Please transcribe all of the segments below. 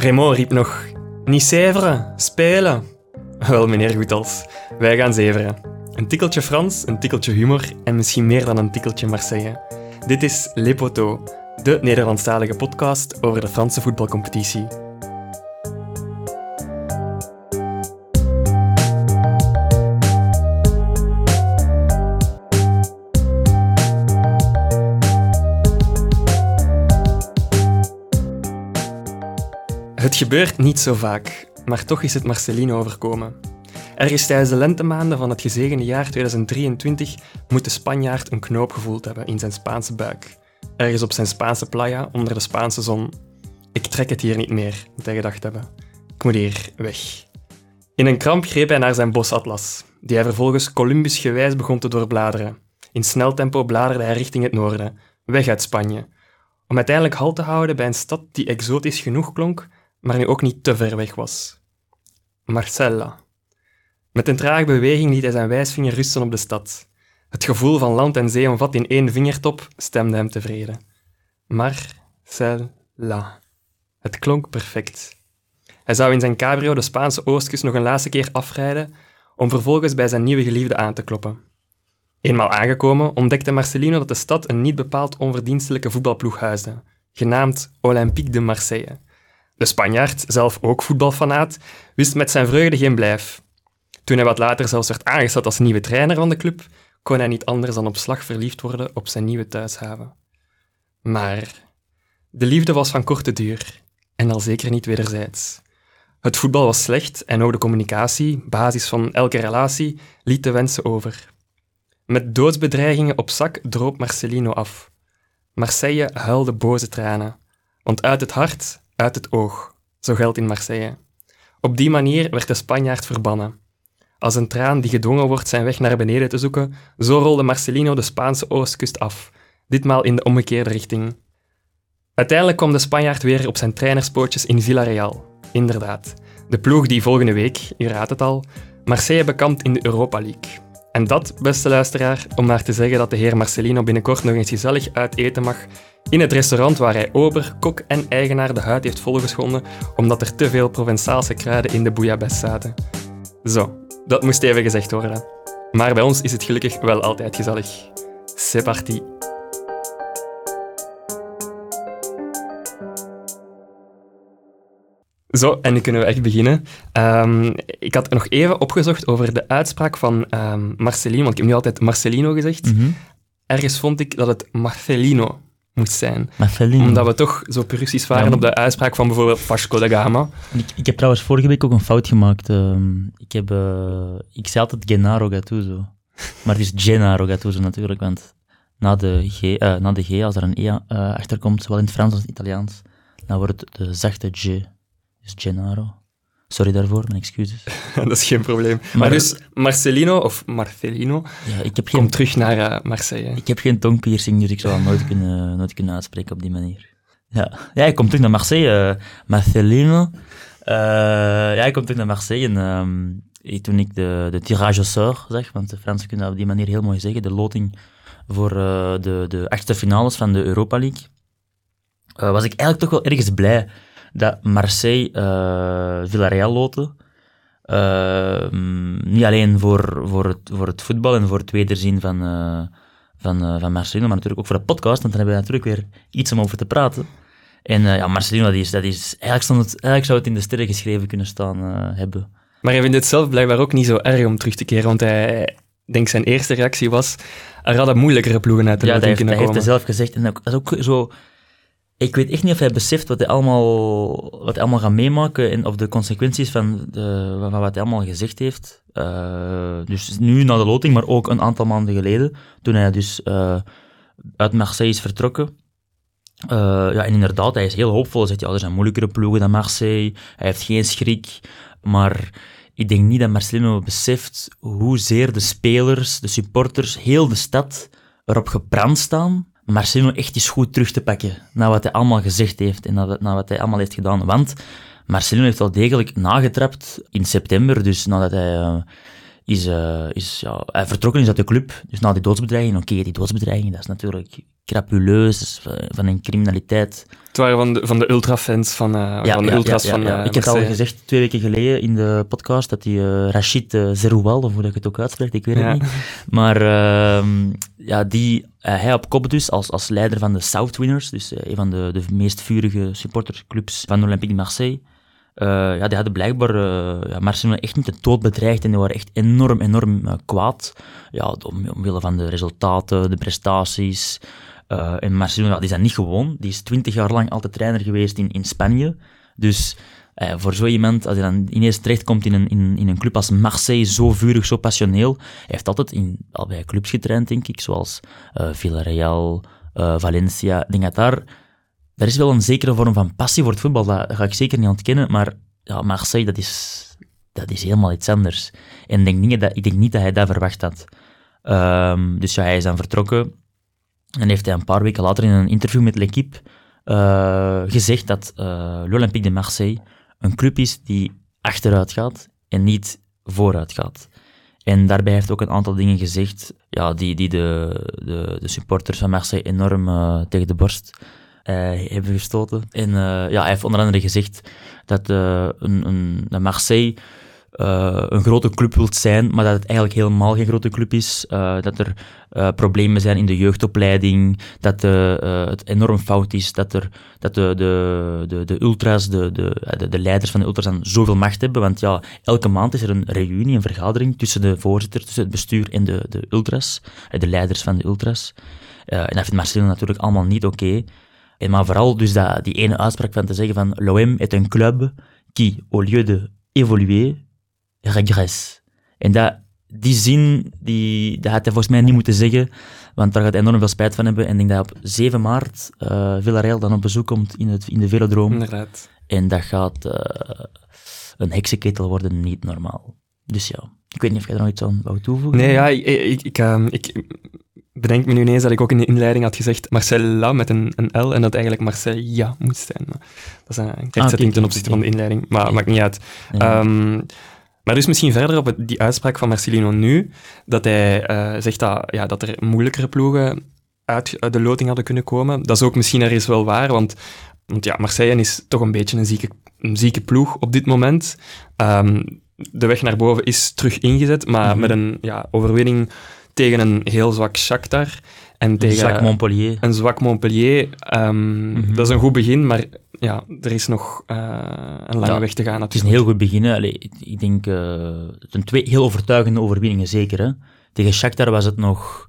Raymond riep nog: Niet zeveren, spelen. Wel, meneer Goethals, wij gaan zeveren. Een tikkeltje Frans, een tikkeltje humor en misschien meer dan een tikkeltje Marseille. Dit is Le Poteau, de Nederlandstalige podcast over de Franse voetbalcompetitie. Gebeurt niet zo vaak, maar toch is het Marcelino overkomen. Ergens tijdens de lentemaanden van het gezegende jaar 2023 moet de Spanjaard een knoop gevoeld hebben in zijn Spaanse buik. Ergens op zijn Spaanse playa onder de Spaanse zon. Ik trek het hier niet meer, moet hij gedacht hebben. Ik moet hier weg. In een kramp greep hij naar zijn bosatlas, die hij vervolgens Columbus gewijs begon te doorbladeren. In snel tempo bladerde hij richting het noorden, weg uit Spanje, om uiteindelijk halt te houden bij een stad die exotisch genoeg klonk, maar nu ook niet te ver weg was. Marcella. Met een trage beweging liet hij zijn wijsvinger rusten op de stad. Het gevoel van land en zee omvat in één vingertop stemde hem tevreden. Marcella. Het klonk perfect. Hij zou in zijn cabrio de Spaanse oostkust nog een laatste keer afrijden om vervolgens bij zijn nieuwe geliefde aan te kloppen. Eenmaal aangekomen ontdekte Marcelino dat de stad een niet bepaald onverdienstelijke voetbalploeg huisde, genaamd Olympique de Marseille. De Spanjaard, zelf ook voetbalfanaat, wist met zijn vreugde geen blijf. Toen hij wat later zelfs werd aangesteld als nieuwe trainer van de club, kon hij niet anders dan op slag verliefd worden op zijn nieuwe thuishaven. Maar de liefde was van korte duur en al zeker niet wederzijds. Het voetbal was slecht en ook de communicatie, basis van elke relatie, liet de wensen over. Met doodsbedreigingen op zak droop Marcelino af. Marseille huilde boze tranen, want uit het hart uit het oog, zo geldt in Marseille. Op die manier werd de Spanjaard verbannen. Als een traan die gedwongen wordt zijn weg naar beneden te zoeken, zo rolde Marcelino de Spaanse oostkust af, ditmaal in de omgekeerde richting. Uiteindelijk kwam de Spanjaard weer op zijn trainerspootjes in Villarreal. Inderdaad, de ploeg die volgende week, u raadt het al, Marseille bekampt in de Europa League. En dat, beste luisteraar, om maar te zeggen dat de heer Marcelino binnenkort nog eens gezellig uit eten mag in het restaurant waar hij ober, kok en eigenaar de huid heeft volgeschonden omdat er te veel Provençaalse kruiden in de bouillabaisse zaten. Zo, dat moest even gezegd worden. Maar bij ons is het gelukkig wel altijd gezellig. C'est parti. Zo, en nu kunnen we echt beginnen. Um, ik had nog even opgezocht over de uitspraak van um, Marcelino, want ik heb nu altijd Marcelino gezegd. Mm -hmm. Ergens vond ik dat het Marcelino moest zijn. Omdat we toch zo puristisch waren ja, op de uitspraak van bijvoorbeeld Vasco da Gama. Ik, ik, heb trouwens vorige week ook een fout gemaakt. Uh, ik, heb, uh, ik zei altijd Gennaro Gattuso. Maar het is Gennaro Gattuso natuurlijk, want na de G, uh, na de G als er een E achter komt, zowel in het Frans als in het Italiaans, dan wordt het de zachte G. Dus Gennaro. Sorry daarvoor, mijn excuses. dat is geen probleem. Maar, maar dus Marcelino, of Marcelino, ja, ik heb geen, komt terug naar uh, Marseille. Ik heb geen tongpiercing, dus ik zou dat nooit kunnen, nooit kunnen uitspreken op die manier. Ja, ja ik kom terug naar Marseille. Uh, Marcelino. Uh, ja, ik kom terug naar Marseille en um, toen ik de, de tirage au sort zeg, want de Fransen kunnen dat op die manier heel mooi zeggen, de loting voor de, de achtste finales van de Europa League, was ik eigenlijk toch wel ergens blij dat Marseille uh, Villarreal loten. Uh, niet alleen voor, voor, het, voor het voetbal en voor het wederzien van, uh, van, van Marcelino, maar natuurlijk ook voor de podcast, want dan hebben we natuurlijk weer iets om over te praten. En ja, Marcelino, dat is, dat is, eigenlijk, stond het, eigenlijk zou het in de sterren geschreven kunnen staan hebben. Maar hij vindt het zelf blijkbaar ook niet zo erg om terug te keren, want hij, denk zijn eerste reactie was, er hadden moeilijkere ploegen uit de ja, loting kunnen komen. Ja, hij heeft het zelf gezegd. En dat is ook zo ik weet echt niet of hij beseft wat hij allemaal, wat hij allemaal gaat meemaken en of de consequenties van, de, van wat hij allemaal gezegd heeft. Uh, dus nu na de loting, maar ook een aantal maanden geleden, toen hij dus uh, uit Marseille is vertrokken. Uh, ja, en inderdaad, hij is heel hoopvol. Hij zegt, ja, er zijn moeilijkere ploegen dan Marseille. Hij heeft geen schrik. Maar ik denk niet dat Marcelino beseft hoezeer de spelers, de supporters, heel de stad erop gebrand staan Marcelo echt eens goed terug te pakken na wat hij allemaal gezegd heeft en na wat hij allemaal heeft gedaan. Want Marcelo heeft wel degelijk nagetrapt in september, dus nadat hij uh, is, uh, is ja, hij vertrokken is uit de club, dus na die doodsbedreiging, oké, die doodsbedreiging, dat is natuurlijk crapuleus, van een criminaliteit. Het waren van de, van de ultrafans van, uh, van de ultras van uh, Ik heb al gezegd twee weken geleden in de podcast dat die uh, Rachid uh, Zeroual, of hoe dat ik het ook uitspreekt, ik weet het niet. Maar ehm, ja, die, hij op kop dus als, als leider van de South Winners, dus een van de, de meest vurige supporterclubs van Olympique Marseille. ja, die hadden blijkbaar ja, Marseille echt niet de dood bedreigd en die waren echt enorm, enorm kwaad. Ja, om, omwille van de resultaten, de prestaties, uh, en Marcelo, die is dat niet gewoon. Die is twintig jaar lang altijd trainer geweest in, in Spanje. Dus uh, voor zo iemand, als hij dan ineens terechtkomt in een, in, in een club als Marseille, zo vurig, zo passioneel. Hij heeft altijd in, al bij clubs getraind, denk ik, zoals uh, Villarreal, Valencia. Ik daar, is wel een zekere vorm van passie voor het voetbal. Dat, ga ik zeker niet ontkennen. Maar ja, Marseille, dat is, dat is helemaal iets anders. En ik denk niet dat, ik denk niet dat hij dat verwacht had. Um, dus ja, hij is dan vertrokken. En heeft hij een paar weken later in een interview met L'Equipe uh, gezegd dat uh, l'Olympique de Marseille een club is die achteruit gaat en niet vooruit gaat. En daarbij heeft ook een aantal dingen gezegd ja, die, die de, de, de supporters van Marseille enorm uh, tegen de borst hebben gestoten. En ja, hij heeft onder andere gezegd dat een, een, een Marseille uh, een grote club wilt zijn, maar dat het eigenlijk helemaal geen grote club is. Uh, dat er uh, problemen zijn in de jeugdopleiding, dat het enorm fout is, dat, er, dat de, de, de, de ultras, de, de, de, leiders van de ultras dan zoveel macht hebben. Want ja, elke maand is er een reunie, een vergadering tussen de voorzitter, tussen het bestuur en de, de ultras, de leiders van de ultras. en dat vindt Marcelo natuurlijk allemaal niet oké. En maar vooral dus dat, die ene uitspraak van te zeggen van l'OM est un club qui, au lieu de évoluer, regress. En dat, die zin, die, dat had hij volgens mij niet moeten zeggen, want daar gaat hij enorm veel spijt van hebben. En ik denk dat op 7 maart uh, Villarreal dan op bezoek komt in, het, in de Velodroom. Inderdaad. En dat gaat uh, een heksenketel worden, niet normaal. Dus ja, ik weet niet of jij er nog iets aan wou toevoegen. Nee, ja, ik, ik, ik, uh, ik bedenk me nu ineens dat ik ook in de inleiding had gezegd Marcella met een, een L en dat eigenlijk Marcella moet zijn. dat is een rechtzetting ah, okay, ten opzichte van de inleiding, maar maakt niet uit. Ja. Um, maar dus misschien verder op die uitspraak van Marcelino nu, dat hij uh, zegt dat, ja, dat er moeilijkere ploegen uit, uit, de loting hadden kunnen komen. Dat is ook misschien ergens wel waar, want, want ja, Marseille is toch een beetje een zieke, een zieke ploeg op dit moment. Um, de weg naar boven is terug ingezet, maar mm -hmm. met een ja, overwinning tegen een heel zwak Shakhtar. En tegen een zwak Montpellier. Een zwak Montpellier. Um, mm -hmm. Dat is een goed begin, maar ja, er is nog uh, een lange ja, weg te gaan. Het is een heel goed begin. Allee, ik denk, uh, het zijn twee heel overtuigende overwinningen, zeker. Hè? Tegen Shakhtar was het nog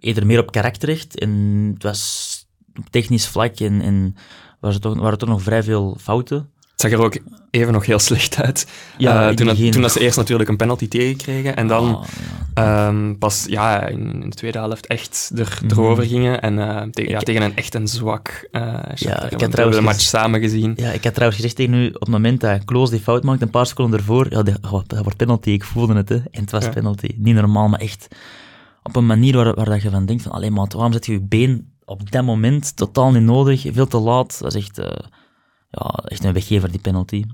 eerder meer op karakterrecht. En het was op technisch vlak en, en was het toch, waren er toch nog vrij veel fouten. Het zag er ook even nog heel slecht uit. Ja, uh, toen, dat, toen dat ze eerst natuurlijk een penalty tegenkregen en dan oh, ja. Um, pas ja, in, in, de tweede helft echt er, mm erover gingen en uh, te, ja, tegen een echt een zwak uh, ja, ik heb trouwens de match samen gezien. Ja, ik had trouwens gezegd tegen u, op het moment dat Kloos die fout maakt, een paar seconden ervoor, ja, die, oh, dat wordt penalty, ik voelde het, hè. en het was ja. penalty. Niet normaal, maar echt op een manier waar, waar dat je van denkt van, alleen maar, waarom zet je je been op dat moment totaal niet nodig, veel te laat, dat is echt ja, echt een weggever, die penalty.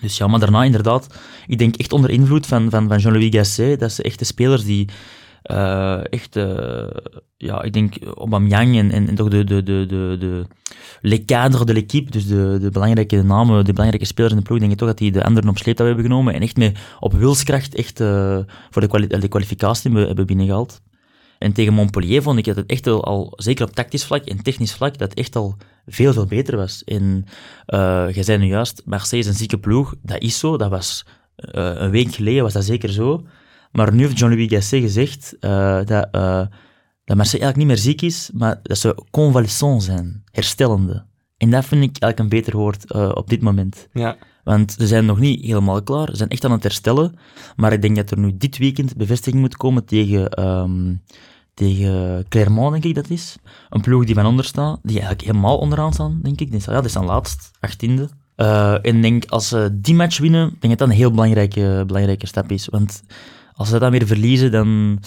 Dus ja, maar daarna inderdaad, ik denk echt onder invloed van, van, van Jean-Louis Gasset, dat ze echte spelers die uh, echt, uh, ja, ik denk Aubameyang en, en, en toch de, de, de, de, de les cadres de l'équipe, dus de, de belangrijke namen, de belangrijke spelers in de ploeg, denk ik toch dat die de anderen op sleeptouw hebben genomen en echt met, op wilskracht echt uh, voor de, de kwalificatie hebben binnengehaald. En tegen Montpellier vond ik dat het echt wel al, zeker op tactisch vlak en technisch vlak, dat echt al veel, veel beter was. En uh, je zei nu juist, Marseille is een zieke ploeg. Dat is zo. Dat was uh, een week geleden was dat zeker zo. Maar nu heeft Jean-Louis Gasset gezegd uh, dat, dat Marseille eigenlijk niet meer ziek is, maar dat ze convalescent zijn, herstellende. En dat vind ik eigenlijk een beter woord op dit moment. Ja. Want ze zijn nog niet helemaal klaar. Ze zijn echt aan het herstellen. Maar ik denk dat er nu dit weekend bevestiging moet komen tegen, um, tegen Clermont, denk ik dat is. Een ploeg die van onder staat, die eigenlijk helemaal onderaan staan, denk ik. Ja, die staan laatst, achttiende. Uh, en denk, als ze die match winnen, denk ik dat dat een heel belangrijke, belangrijke stap is. Want als ze dat weer verliezen, dan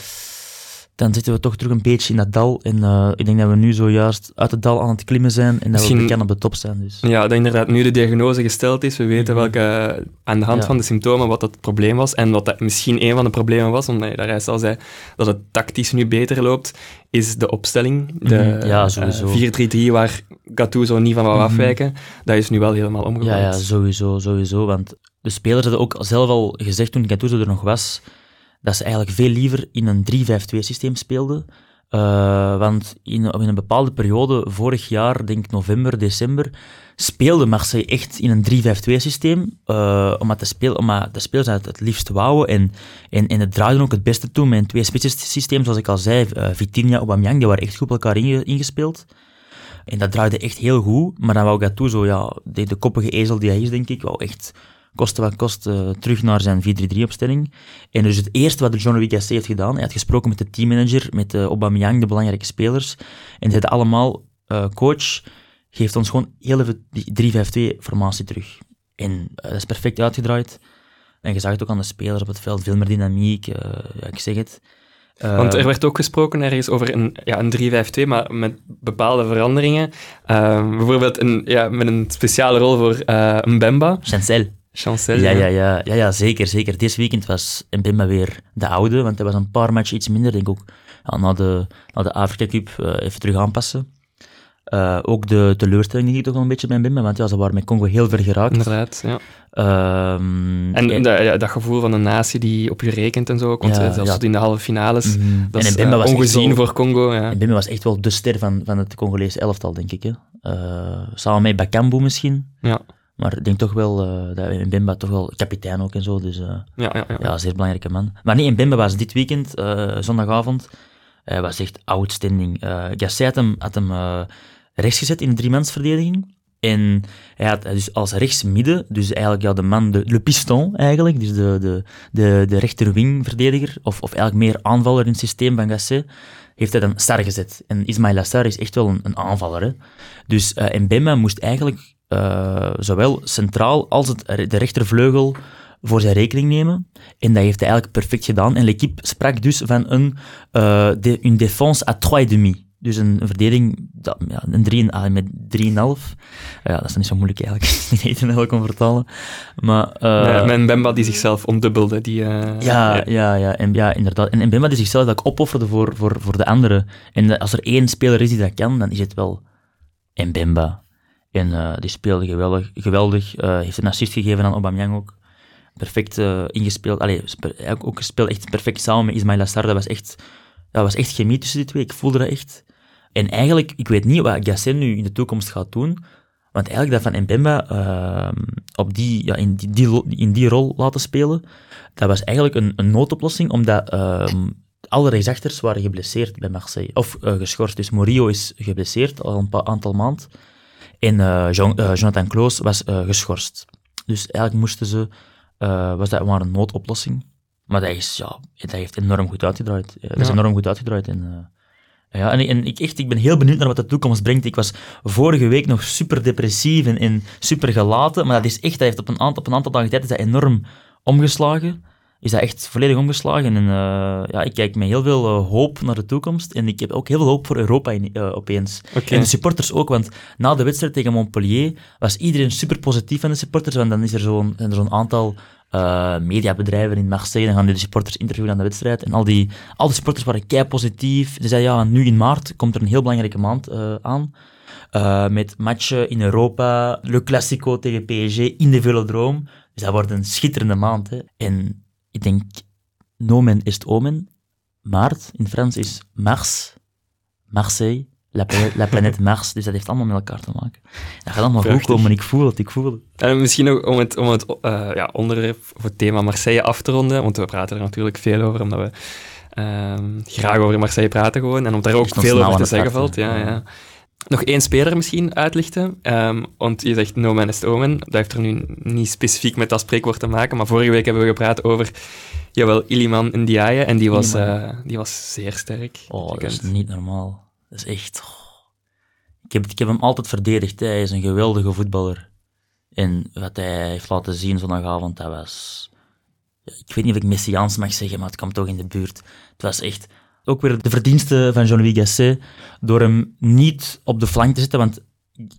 dan zitten we toch terug een beetje in dat dal. En uh, ik denk dat we nu zojuist uit het dal aan het klimmen zijn en dat Misschien, we bekend op de top zijn. Dus. Ja, dat inderdaad nu de diagnose gesteld is. We weten mhm. welke, aan de hand van de symptomen wat het probleem was. En wat dat misschien een van de problemen was, omdat je daar al zei dat het tactisch nu beter loopt, is de opstelling. De mhm. ja, sowieso. 4-3-3 waar Gattuso niet van wou mhm. afwijken. Dat is nu wel helemaal omgegooid. Ja, ja, sowieso, sowieso. Want de spelers hadden ook zelf al gezegd toen Gattuso er nog was dat ze eigenlijk veel liever in een 3-5-2 systeem speelden. Uh, want in, in, een bepaalde periode, vorig jaar, denk ik november, december, speelde Marseille echt in een 3-5-2 systeem. Uh, omdat, de omdat de spelers het het liefst wouden. En, en, en het draaide ook het beste toe een twee spitsen systeem. Zoals ik al zei, uh, Vitinha, Aubameyang, die waren echt goed op elkaar inge, ingespeeld. En dat draaide echt heel goed. Maar dan wou Gattuso, ja, de, de koppige ezel die hij is, denk ik, wou echt koste wat kost, uh, terug naar zijn 4-3-3-opstelling. En dus het eerste wat John Louis Gasset heeft gedaan, hij had gesproken met de teammanager, met uh, Aubameyang, de belangrijke spelers, en zeiden allemaal, uh, coach, geeft ons gewoon heel even die 3-5-2-formatie terug. En dat is perfect uitgedraaid. En je zag het ook aan de spelers op het veld, veel meer dynamiek, ja, ik zeg het. Want er werd ook gesproken ergens over een, ja, een 3-5-2, maar met bepaalde veranderingen. bijvoorbeeld een, ja, met een speciale rol voor uh, Mbemba. Chancel. Chancel. Ja, ja, ja, ja, ja, zeker, zeker. Dit weekend was Mbemba weer de oude, want hij was een paar matchen iets minder, denk ik ook. Ja, na de, na de Afrika Cup uh, even terug aanpassen. Uh, ook de teleurstelling die ik toch wel een beetje bij Mbemba, want ja, ze waren met Congo heel ver geraakt. Inderdaad, ja. Um, en, en dat, ja, dat gevoel van een natie die op je rekent en zo, want ja, zelfs ja. in de halve finales, mm dat en is uh, was ongezien voor Congo. Ja. Mbemba was echt wel de ster van, van het Congolese elftal, denk ik. Hè. samen met Bakambu misschien. Ja. Maar ik denk toch wel uh, dat Mbemba toch wel kapitein ook en zo. Dus uh, ja, ja, ja. ja, zeer belangrijke man. Maar nee, Mbemba was dit weekend, uh, zondagavond, hij was echt outstanding. Uh, Gasset had hem, had hem rechts gezet in de driemansverdediging. En hij had dus als rechtsmidden, dus eigenlijk ja, de man, de, le piston eigenlijk, dus de, de, de, de rechterwingverdediger, of, of eigenlijk meer aanvaller in het systeem van Gasset, heeft hij dan Sar gezet. En Ismail Assar is echt wel een, een aanvaller. Hè? Dus uh, Mbemba moest eigenlijk uh, zowel centraal als het, de rechtervleugel voor zijn rekening nemen. En dat heeft hij eigenlijk perfect gedaan. En l'équipe sprak dus van een, uh, de, une défense à 3,5. Dus een, een verdediging dat, ja, een 3, ah, met 3,5. Ja, dat is niet zo moeilijk eigenlijk. niet eten heel kon vertalen. Maar, uh, ja, met Bemba die zichzelf ondubbelde. Die, uh, ja, ja, ja, en, ja, inderdaad. En, en Bemba die zichzelf ook opofferde voor, voor, voor de anderen. En als er één speler is die dat kan, dan is het wel Mbemba. En uh, die speelde geweldig. geweldig uh, heeft een assist gegeven aan Aubameyang ook. Perfect uh, ingespeeld. Allee, ook gespeeld echt perfect samen met Ismail Assar. Dat was echt, dat was echt chemie tussen die twee. Ik voelde dat echt. En eigenlijk, ik weet niet wat Gasset nu in de toekomst gaat doen. Want eigenlijk dat van Mbemba uh, op die, ja, in, die, in die rol laten spelen, dat was eigenlijk een, een noodoplossing, omdat uh, alle rechtsachters waren geblesseerd bij Marseille. Of geschorst. Dus Morio is geblesseerd al een aantal maanden. En Jean, uh, Jonathan Kloos was uh, geschorst. Dus eigenlijk moesten ze, was dat maar een noodoplossing. Maar dat, is, ja, dat heeft enorm goed uitgedraaid. Dat is enorm goed uitgedraaid. En, ja, en, en, ik, echt, ik ben heel benieuwd naar wat de toekomst brengt. Ik was vorige week nog super depressief en, en super gelaten, maar dat is echt, dat heeft op een aantal, op een aantal dagen tijd is dat enorm omgeslagen is dat echt volledig omgeslagen. En uh, ja, ik kijk met heel veel uh, hoop naar de toekomst. En ik heb ook heel veel hoop voor Europa in, uh, opeens. Okay. En de supporters ook, want na de wedstrijd tegen Montpellier was iedereen super positief van de supporters. Want dan is er zo'n zo'n aantal mediabedrijven in Marseille. Dan gaan die de supporters interviewen aan de wedstrijd. En al die, al die supporters waren kei positief. Ze zeiden ja, nu in maart komt er een heel belangrijke maand aan. met matchen in Europa, Le Classico tegen PSG in de Velodroom. Dus dat wordt een schitterende maand. Hè. En ik denk, nomen is omen. Maart in Frans is Mars, Marseille, la, la planète Mars. Dus dat heeft allemaal met elkaar te maken. Dat gaat allemaal goed komen, ik voel het, ik voel het. En misschien ook om het, om het uh, ja, onderwerp of het thema Marseille af te ronden, want we praten er natuurlijk veel over, omdat we uh, graag over Marseille praten gewoon, en omdat daar ook veel over te zeggen valt. Ja, ja. Nog één speler misschien uitlichten. Um, want je zegt no man is omen. Dat heeft er nu niet specifiek met dat spreekwoord te maken. Maar vorige week hebben we gepraat over jawel, Iliman Ndiaye. En die was, uh, die was zeer sterk. Oh, dat is niet normaal. Dat is echt... Oh. Ik, heb, ik heb hem altijd verdedigd. Hij is een geweldige voetballer. En wat hij heeft laten zien zondagavond, dat was... Ik weet niet of ik messiaans mag zeggen, maar het kwam toch in de buurt. Het was echt ook weer de verdienste van Jean-Louis Gasset door hem niet op de flank te zetten, want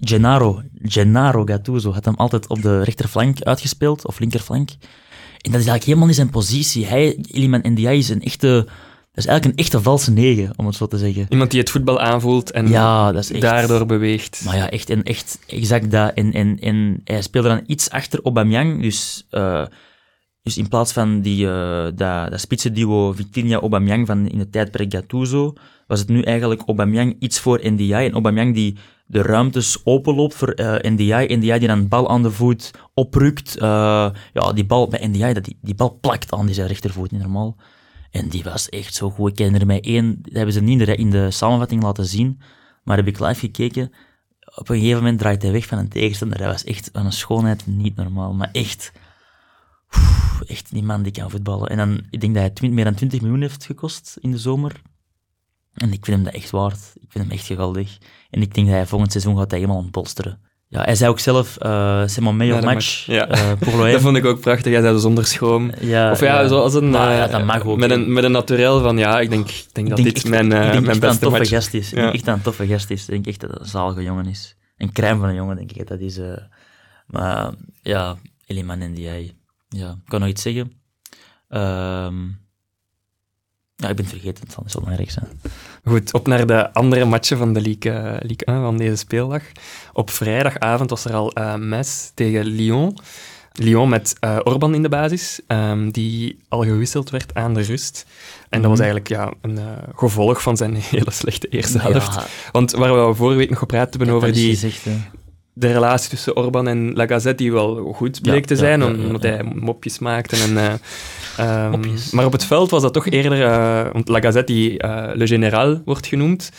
Gennaro, Gennaro Gattuso had hem altijd op de rechterflank uitgespeeld, of linkerflank. En dat is eigenlijk helemaal niet zijn positie. Hij, Iliman Ndiaye, is een echte... Dat is eigenlijk een echte valse negen, om het zo te zeggen. Iemand die het voetbal aanvoelt en Ja, dat is echt... daardoor beweegt. Maar ja, echt, en echt exact dat. En, en, en hij speelde dan iets achter Aubameyang, dus, eh, dus in plaats van die, eh dat, dat spitsenduo Vitinha-Aubameyang van in het tijdperk Gattuso, was het nu eigenlijk Aubameyang iets voor NDI. En Aubameyang die de ruimtes openloopt voor eh NDI. NDI die dan bal aan de voet oprukt. Eh, ja, die bal bij NDI, dat die, die bal plakt aan die zijn rechtervoet, niet normaal. En die was echt zo goed. Ik ken er mij één, dat hebben ze niet in de, in de samenvatting laten zien, maar heb ik live gekeken. Op een gegeven moment draait hij weg van een tegenstander. Dat was echt een schoonheid niet normaal. Maar echt, echt die man die kan voetballen. En dan, ik denk dat hij meer dan 20 miljoen heeft gekost in de zomer. En ik vind hem dat echt waard. Ik vind hem echt geweldig. En ik denk dat hij volgend seizoen gaat hij helemaal ontbolsteren. Ja, hij zei ook zelf, eh c'est mon meilleur Ja, dat match mag. Ja. eh, pour. Dat vond ik ook prachtig. Jij zei zonder schroom. Ja, Of ja, zoals een... Maar ja, eh, dat mag ook. Met een, met een naturel van, ja, ik denk, ik denk Ik dat denk dit echt- mijn, eh, ik denk mijn dat beste een toffe match gast is. Ik denk echt dat een toffe gast is. Ik denk echt dat het een zalige jongen is. Een crème van een jongen, denk ik. Dat is, eh, maar ja, Eliman en die Ja, ik kan nog iets zeggen. Ehm, ja, ik ben het vergeten. Het zal niet zo belangrijk zijn. Goed, op naar de andere matchen van de Ligue, eh, Ligue 1 van deze speeldag. Op vrijdagavond was er al eh Metz tegen Lyon. Lyon met eh, Orban in de basis, ehm, die al gewisseld werd aan de rust. En dat was Mhm. eigenlijk ja, een eh, gevolg van zijn hele slechte eerste Ja, helft. Want waar we vorige week nog gepraat hebben over die, gezegd. De relatie tussen Orban en Lacazette, die wel goed bleek Ja, te zijn, ja, om- ja, omdat hij mopjes maakte. En, eh, ehm, Mopjes. Maar op het veld was dat toch eerder... eh, want Lacazette, die eh, Le Général wordt genoemd,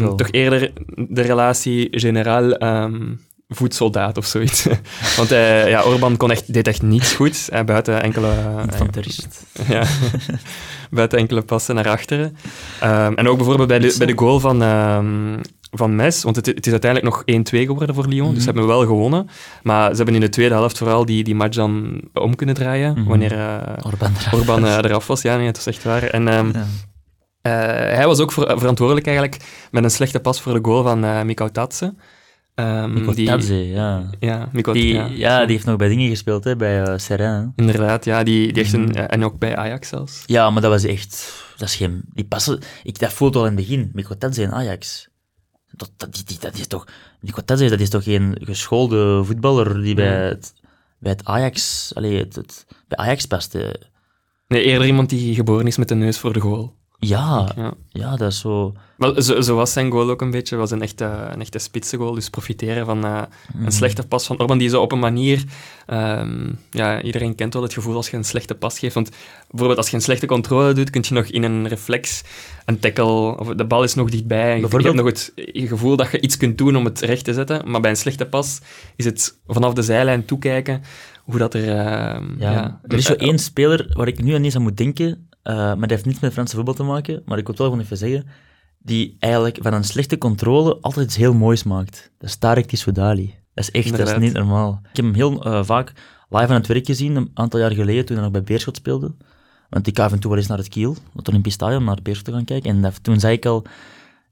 wel. toch eerder de relatie Général... ehm voedsoldaat of zoiets. Want ja, Orban kon echt, deed echt niets goed, buiten enkele... Infanterist. ja, buiten enkele passen naar achteren. En ook bijvoorbeeld bij de, bij de goal van, van Mes, want het, het is uiteindelijk nog 1-2 geworden voor Lyon, dus Mhm. ze hebben wel gewonnen. Maar ze hebben in de tweede helft vooral die, die match dan om kunnen draaien, Mhm. wanneer eh, Orban eraf. Orban eh, eraf was. Ja, nee, het was echt waar. En ehm, Ja. eh, hij was ook verantwoordelijk eigenlijk met een slechte pas voor de goal van eh Mikau Tatse. Ehm, Nico die- Tadze, ja. Ja, Die, ja. ja, die heeft nog bij dingen gespeeld, hè, bij eh hè. Inderdaad, ja, die, die heeft een... Mhm. eh, en ook bij Ajax zelfs. Ja, maar dat was echt... Dat is geen... Die passen... Ik, dat voelde al in het begin. Mikotadze en Ajax. Dat, dat, dat is toch... Dat is toch geen geschoolde voetballer die bij het, bij het Ajax... Allee, het, het- bij Ajax past. hè. Nee, eerder iemand die geboren is met de neus voor de goal. Ja, Ja. ja, dat is zo... Wel, zo, zo was zijn goal ook een beetje. was een echte, een echte spitse goal. Dus profiteren van eh, een slechte pas van Orban, die zo op een manier... ehm, ja, iedereen kent wel het gevoel als je een slechte pas geeft. Want bijvoorbeeld als je een slechte controle doet, kun je nog in een reflex een tackle... Of de bal is nog dichtbij. Je, hebt nog het gevoel dat je iets kunt doen om het recht te zetten. Maar bij een slechte pas is het vanaf de zijlijn toekijken hoe dat er... ehm, Ja, ja, er is zo één speler waar ik nu aan eens aan moet denken, eh, maar dat heeft niets met Franse voetbal te maken, maar ik wil het wel gewoon even zeggen, die eigenlijk van een slechte controle altijd iets heel moois maakt. Dat is Tarek Tissoudali. Dat is echt, dat is niet normaal. Ik heb hem heel eh, vaak live aan het werk gezien, een aantal jaar geleden, toen hij nog bij Beerschot speelde. Want ik ga af en toe wel eens naar het Kiel, het Olympisch Stadion, naar Beerschot te gaan kijken. En dat, toen zei ik al,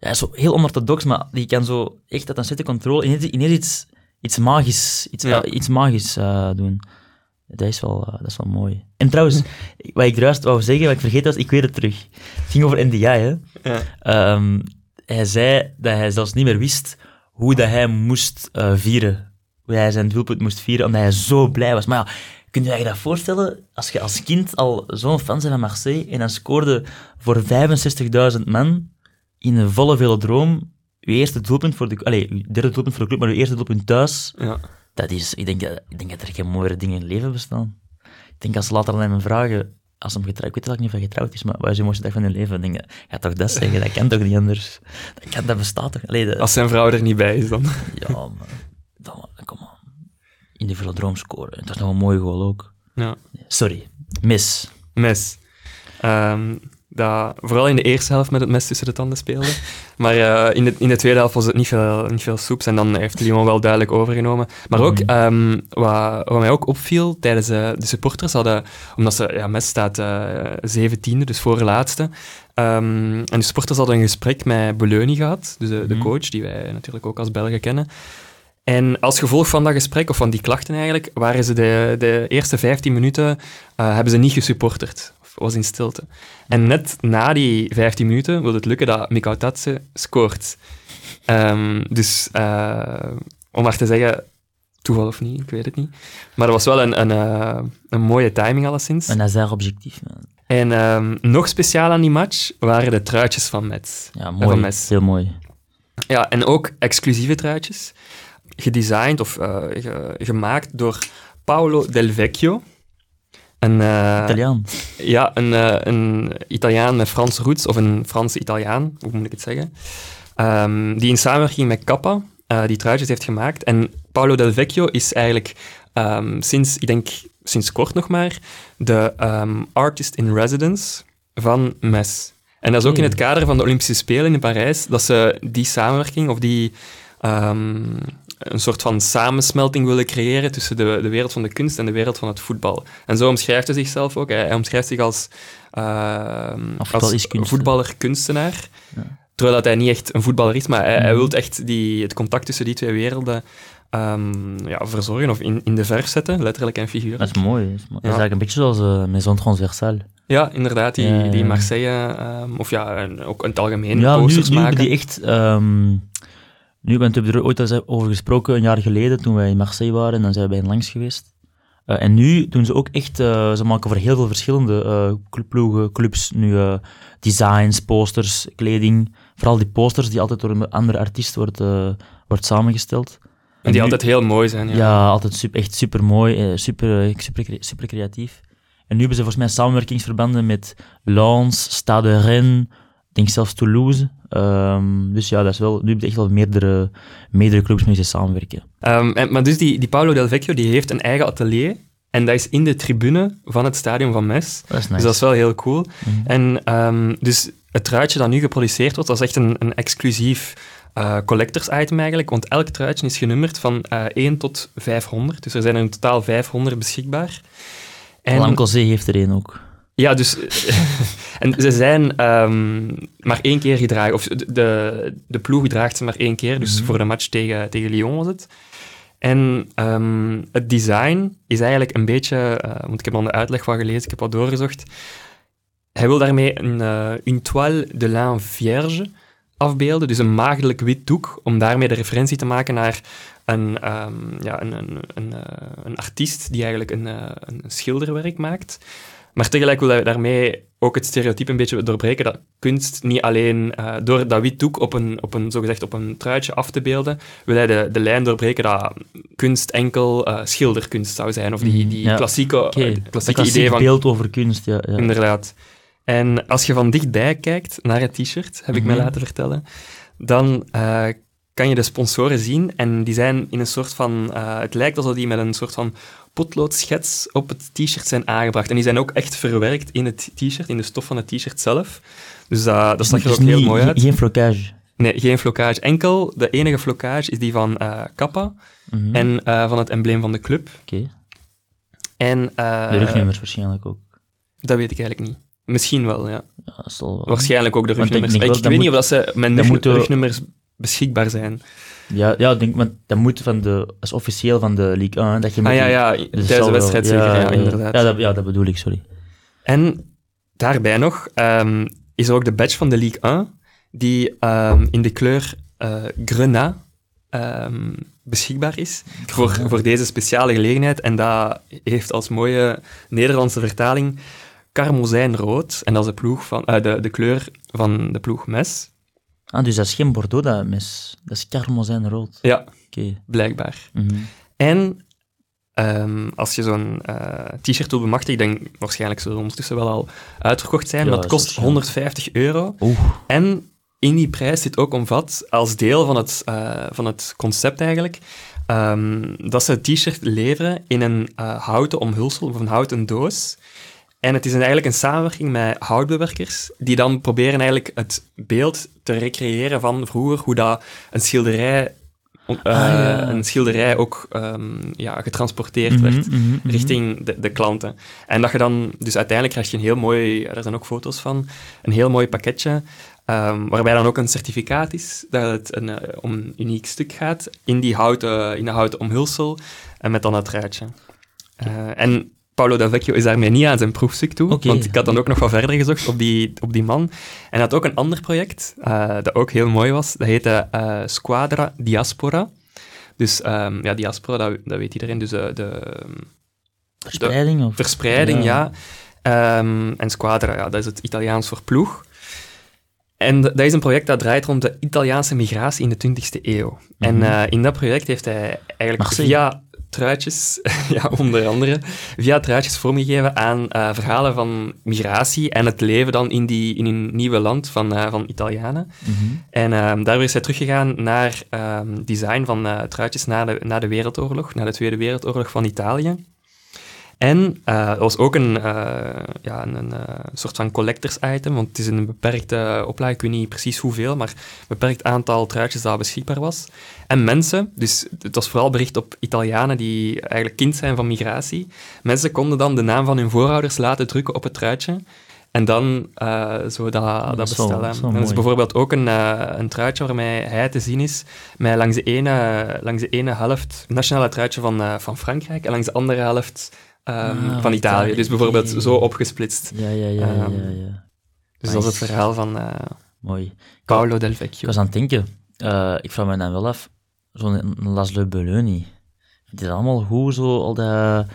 ja, zo heel onorthodox, maar die kan zo echt uit een slechte controle ineens, ineens iets, iets magisch, iets, Ja. eh, iets magisch doen. Dat is, wel, eh, dat is wel mooi. En trouwens, wat ik juist wou zeggen, wat ik vergeten was, ik weet het terug. Het ging over NDI, hè. Ja. Ehm, hij zei dat hij zelfs niet meer wist hoe dat hij moest eh, vieren. Hoe hij zijn doelpunt moest vieren, omdat hij zo blij was. Maar ja, kun je je dat voorstellen? Als je als kind al zo'n fan bent van Marseille en dan scoorde voor 65.000 man in een volle velodroom je eerste doelpunt voor de... Allee, je derde doelpunt voor de club, maar je eerste doelpunt thuis. Ja. Dat is... Ik denk, dat- ik denk dat er geen mooiere dingen in het leven bestaan. Ik denk als ze later aan hem vragen... Als hem getrouwd... Ik weet wel niet of hij getrouwd is, maar wat is je mooiste dag van je leven? Dan denk je, ga toch dat zeggen? Dat kan toch niet anders? Dat, kan, dat bestaat toch? Allee, dat- Als zijn vrouw er niet bij is, dan... Ja, maar... Dan, kom maar. In de velodroom scoren. Het was nog een mooie goal ook. Ja. Sorry. Mis. Mes. Ehm, dat vooral in de eerste helft met het mes tussen de tanden speelde. Maar eh, in, de, in de tweede helft was het niet veel, niet veel soeps en dan heeft Lyon wel duidelijk overgenomen. Maar ook, Mhm. ehm, wat, wat mij ook opviel tijdens eh, de supporters hadden, omdat ze, ja, mes staat eh zeventiende, dus voorlaatste. Ehm, en de supporters hadden een gesprek met Beleuni gehad, dus de, de Mhm. coach, die wij natuurlijk ook als Belgen kennen. En als gevolg van dat gesprek, of van die klachten eigenlijk, waren ze de, de eerste 15 minuten hebben ze niet gesupporterd. Was in stilte. En net na die 15 minuten wil het lukken dat Mikau Tatse scoort. Ehm, dus eh, om maar te zeggen, toeval of niet, ik weet het niet. Maar dat was wel een, een, eh, een mooie timing alleszins. En dat is daar objectief. En nog speciaal aan die match waren de truitjes van Metz. Ja, van mooi. Heel mooi. Ja, en ook exclusieve truitjes. Gedesigned of eh, ge- gemaakt door Paolo Del Vecchio. Een, eh, Italiaan. Ja, een, eh, een Italiaan met Franse roots, of een Franse Italiaan, hoe moet ik het zeggen, Ehm, die in samenwerking met Kappa eh, die truitjes heeft gemaakt. En Paolo Del Vecchio is eigenlijk ehm, sinds, ik denk, sinds kort nog maar, de ehm, artist in residence van MES. En dat is ook in het kader van de Olympische Spelen in Parijs, dat ze die samenwerking, of die een soort van samensmelting willen creëren tussen de, de wereld van de kunst en de wereld van het voetbal. En zo omschrijft hij zichzelf ook. Hij, hij omschrijft zich als, kunst, hè? voetballer-kunstenaar. Ja. Terwijl dat hij niet echt een voetballer is, maar hij, hij Mhm. wil echt die, het contact tussen die twee werelden ehm, ja, verzorgen of in, in de verf zetten, letterlijk en figuurlijk. Dat is mooi. Dat is, mooi. Dat is Ja. eigenlijk een beetje zoals uh, Maison Transversale. Ja, inderdaad, die, Ja, die. Marseille, ehm, of ja, en ook in het algemeen Ja, nu, posters nu hebben maken. die echt... nu hebben we er ooit over gesproken, een jaar geleden, toen wij in Marseille waren, en dan zijn we bij hen langs geweest. Eh, en nu doen ze ook echt... eh, ze maken voor heel veel verschillende ploegen, clubs, nu designs, posters, kleding. Vooral die posters die altijd door een andere artiest wordt, wordt samengesteld. En die nu- altijd heel mooi zijn. Ja. Ja, altijd super, echt super mooi, super, super, cre- super creatief. En nu hebben ze volgens mij samenwerkingsverbanden met Lens, Stade Rennes, denk zelfs Toulouse. Ehm, dus ja, dat is wel, nu heb je echt wel meerdere, meerdere clubs mee samenwerken. Ehm, en, maar dus die, die Paolo Del Vecchio die heeft een eigen atelier. En dat is in de tribune van het stadion van Mes. Dat is nice. Dus dat is wel heel cool. Mhm. En ehm, dus het truitje dat nu geproduceerd wordt, dat is echt een, een exclusief eh, collectors item eigenlijk. Want elk truitje is genummerd van eh 1 tot 500. Dus er zijn er in totaal 500 beschikbaar. En Lamco Zee heeft er één ook. Ja, dus... en ze zijn ehm, maar één keer gedragen. Of de, de, ploeg draagt ze maar één keer. Dus Mhm. voor de match tegen, tegen Lyon was het. En ehm, het design is eigenlijk een beetje... eh, want ik heb al de uitleg van gelezen, ik heb wat doorgezocht. Hij wil daarmee een eh, une toile de lin vierge afbeelden. Dus een maagdelijk wit doek, om daarmee de referentie te maken naar een, ehm, ja, een, een, een, eh, een artiest die eigenlijk een, een schilderwerk maakt. Maar tegelijk wil hij daarmee ook het stereotype een beetje doorbreken dat kunst niet alleen eh, door dat wit doek op een, op een, zogezegd op een truitje af te beelden, wil hij de, de lijn doorbreken dat kunst enkel eh, schilderkunst zou zijn. Of die, die Mhm, ja. klassieke, Oké, eh, klassieke klassiek idee van beeld over kunst, ja. ja. Inderdaad. En als je van dichtbij kijkt naar het t-shirt, heb ik mij Mhm. laten vertellen, dan kan je de sponsoren zien en die zijn in een soort van... het lijkt alsof die met een soort van potloodschets op het t-shirt zijn aangebracht. En die zijn ook echt verwerkt in het t-shirt, in de stof van het t-shirt zelf. Dus dat dat zag er Dus ook heel mooi uit. Geen flocage. Nee, geen flocage. Enkel, de enige flocage is die van eh Kappa Mhm. en eh, van het embleem van de club. Oké. En, eh, De rugnummers waarschijnlijk ook. Dat weet ik eigenlijk niet. Misschien wel, ja. Wel- Waarschijnlijk ook de ik rugnummers. Ik, weet moet- niet of dat ze met rugnummers beschikbaar zijn. Ja, ja, denk, want dat moet van de, is officieel van de League 1, dat je Ah ja, ja, dus tijdens de wedstrijd zeker, ja, ja, inderdaad. Ja dat, ja, dat bedoel ik, sorry. En daarbij nog ehm, is er ook de badge van de Ligue 1, die ehm, in de kleur eh Grenat ehm, beschikbaar is voor, voor deze speciale gelegenheid. En dat heeft als mooie Nederlandse vertaling karmozijnrood. En dat is de, ploeg van, eh, de, de kleur van de ploeg Mes. Ah, dus dat is geen Bordeaux, dat mes. Dat is karmozijn rood. Ja, Oké. blijkbaar. Mhm. En ehm, als je zo'n eh, t-shirt wil bemachtigen, ik denk waarschijnlijk zullen ze ondertussen wel al uitverkocht zijn, Ja, dat kost waarschijnlijk. 150 euro. Oeh. En in die prijs zit ook omvat, als deel van het, eh, van het concept eigenlijk, ehm, dat ze het t-shirt leveren in een eh, houten omhulsel of een houten doos. En het is eigenlijk een samenwerking met houtbewerkers, die dan proberen eigenlijk het beeld te recreëren van vroeger, hoe dat een schilderij, uh, ja. een schilderij ook um, ja, getransporteerd Mhm, werd mhm, mhm. richting de, de klanten. En dat je dan, dus uiteindelijk krijg je een heel mooi, er zijn ook foto's van, een heel mooi pakketje, ehm, waarbij dan ook een certificaat is dat het een, eh, om een uniek stuk gaat in, die houten, in de houten omhulsel en met dan het truitje. Eh, en Paolo Del Vecchio is daarmee niet aan zijn proefstuk toe, want ik had dan ook nog wat verder gezocht op die, op die man. En hij had ook een ander project, eh, dat ook heel mooi was, dat heette eh, Squadra Diaspora. Dus ehm, ja, diaspora, dat, dat weet iedereen, dus eh, de Verspreiding? Of? verspreiding, ja. Ja. Ehm, en squadra, ja, dat is het Italiaans voor ploeg. En dat is een project dat draait rond de Italiaanse migratie in de 20e eeuw. En Mhm. in dat project heeft hij eigenlijk Marseille. via truitjes, ja, onder andere, via truitjes vormgegeven aan eh, verhalen van migratie en het leven dan in, die, in een nieuwe land van, eh, van Italianen. Mhm. En ehm daardoor is hij teruggegaan naar ehm, design van eh, truitjes na de, na de Wereldoorlog, na de Tweede Wereldoorlog van Italië. En eh er was ook een, eh, ja, een, een eh, soort van collectors item, want het is een beperkte oplage, ik weet niet precies hoeveel, maar een beperkt aantal truitjes dat beschikbaar was. En mensen, dus het was vooral bericht op Italianen die eigenlijk kind zijn van migratie, mensen konden dan de naam van hun voorouders laten drukken op het truitje. En dan zo dat, dat dat wel- bestellen. dat En is bijvoorbeeld ook een, eh, een truitje waarmee hij te zien is, met langs de ene, langs de ene helft het nationale truitje van, van Frankrijk en langs de andere helft ehm, Ah, van Italië. Dus bijvoorbeeld zo opgesplitst. Ja, ja, ja, ja, Ehm, ja. Dus dat is het verhaal van eh, Mooi. Paolo Del Ik Vecchio. was aan het denken, eh, ik vraag me dan wel af, zo'n Laszlo Belloni, vindt hij dat allemaal goed, zo, al dat,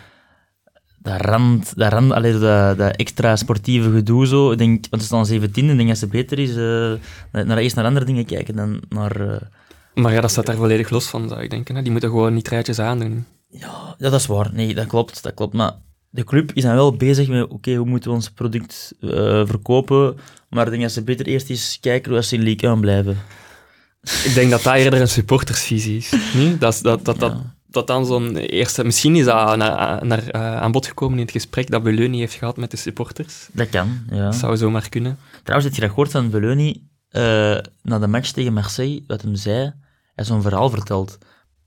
dat rand, dat, rand allee, dat, dat extra sportieve gedoe, zo. Ik denk, want ze staan 17, ik denk dat ze beter is, eh, naar, eerst naar andere dingen kijken dan naar... Maar ja, dat staat daar volledig los van, zou ik denken. Hè. Die moeten gewoon niet truitjes aandoen. Ja, dat is waar. Nee, dat klopt, dat klopt. Maar de club is dan wel bezig met, oké, hoe moeten we ons product eh, verkopen? Maar ik denk dat ze beter eerst eens kijken hoe ze in League 1 blijven. Ik denk dat dat eerder een supportersvisie is. Hm? Dat, dat, dat, dat, Ja. dat dan zo'n eerste... Misschien is dat naar, naar, eh, aan bod gekomen in het gesprek dat Beleuni heeft gehad met de supporters. Dat kan, ja. Dat zou zomaar kunnen. Trouwens, heb je dat gehoord van Belloni eh na de match tegen Marseille, wat hem zei? Hij zo'n verhaal verteld.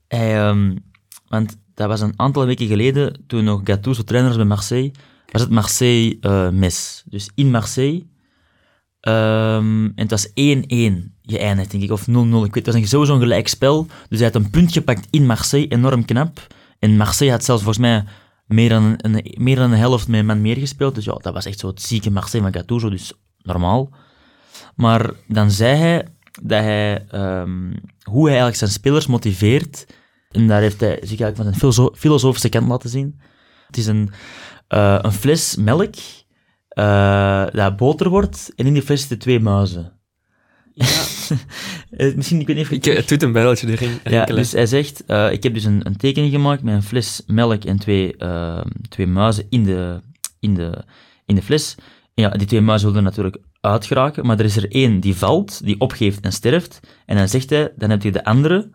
Hij, ehm, want dat was een aantal weken geleden, toen nog Gattuso trainer was bij Marseille, was het Marseille-mes. dus in Marseille. Ehm, en het was 1-1 geëindigd, denk ik, of 0-0. Ik weet, het was een, sowieso een gelijk spel. Dus hij had een punt gepakt in Marseille, enorm knap. En Marseille had zelfs volgens mij meer dan een, meer dan een helft met een man meer gespeeld. Dus ja, dat was echt zo het zieke Marseille van Gattuso, dus normaal. Maar dan zei hij dat hij, ehm, hoe hij eigenlijk zijn spelers motiveert, en daar heeft hij zich eigenlijk van een filoso- filosofische kant laten zien. Het is een, eh, een fles melk eh, dat boter wordt, en in die fles zitten twee muizen. Eh, Misschien, ik weet niet of Ik, het doet een belletje erin. ja, dus hij zegt, ik heb dus een, een tekening gemaakt met een fles melk en twee, twee muizen in de, in, de, in de fles. En ja, die twee muizen willen natuurlijk uitgeraken, maar er is er één die valt, die opgeeft en sterft. En dan zegt hij, dan heb je de andere.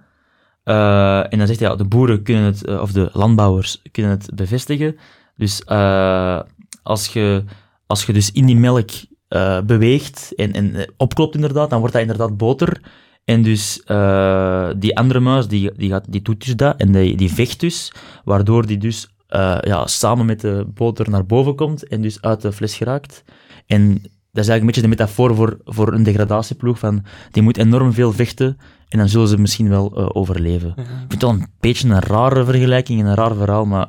Eh, en dan zegt hij, ja, de boeren kunnen het, eh, of de landbouwers kunnen het bevestigen. Dus eh, als, je, als je dus in die melk beweegt en, en opklopt inderdaad, dan wordt dat inderdaad boter. En dus die andere muis, die, die, gaat, die doet dus dat en die, die vecht dus, waardoor die dus ja, samen met de boter naar boven komt en dus uit de fles geraakt. En dat is eigenlijk een beetje de metafoor voor, voor een degradatieploeg, van die moet enorm veel vechten en dan zullen ze misschien wel eh, overleven. Ik vind het wel een beetje een rare vergelijking en een raar verhaal, maar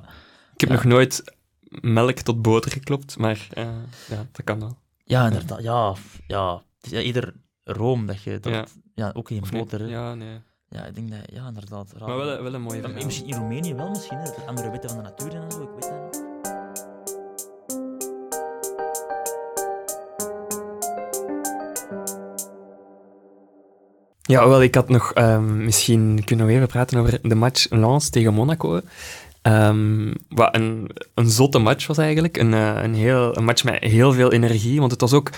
Ik heb ja. nog nooit melk tot boter geklopt, maar eh, ja, dat kan wel. ja, inderdaad, ja, ja. Het is ja, ieder room dat je... Dat, Ja. ja. ook niet? boter, ja. Ja, nee. ik denk dat, ja, inderdaad. Raar. Maar wel, wel een mooie Ja, misschien in Roemenië wel, misschien, hè, er andere wetten van de natuur en zo, ik weet dat Ja, wel, ik had nog... ehm, misschien kunnen we even praten over de match Lens tegen Monaco. Ehm, wat een, een zotte match was eigenlijk. Een, eh, een, heel, een match met heel veel energie. Want het was ook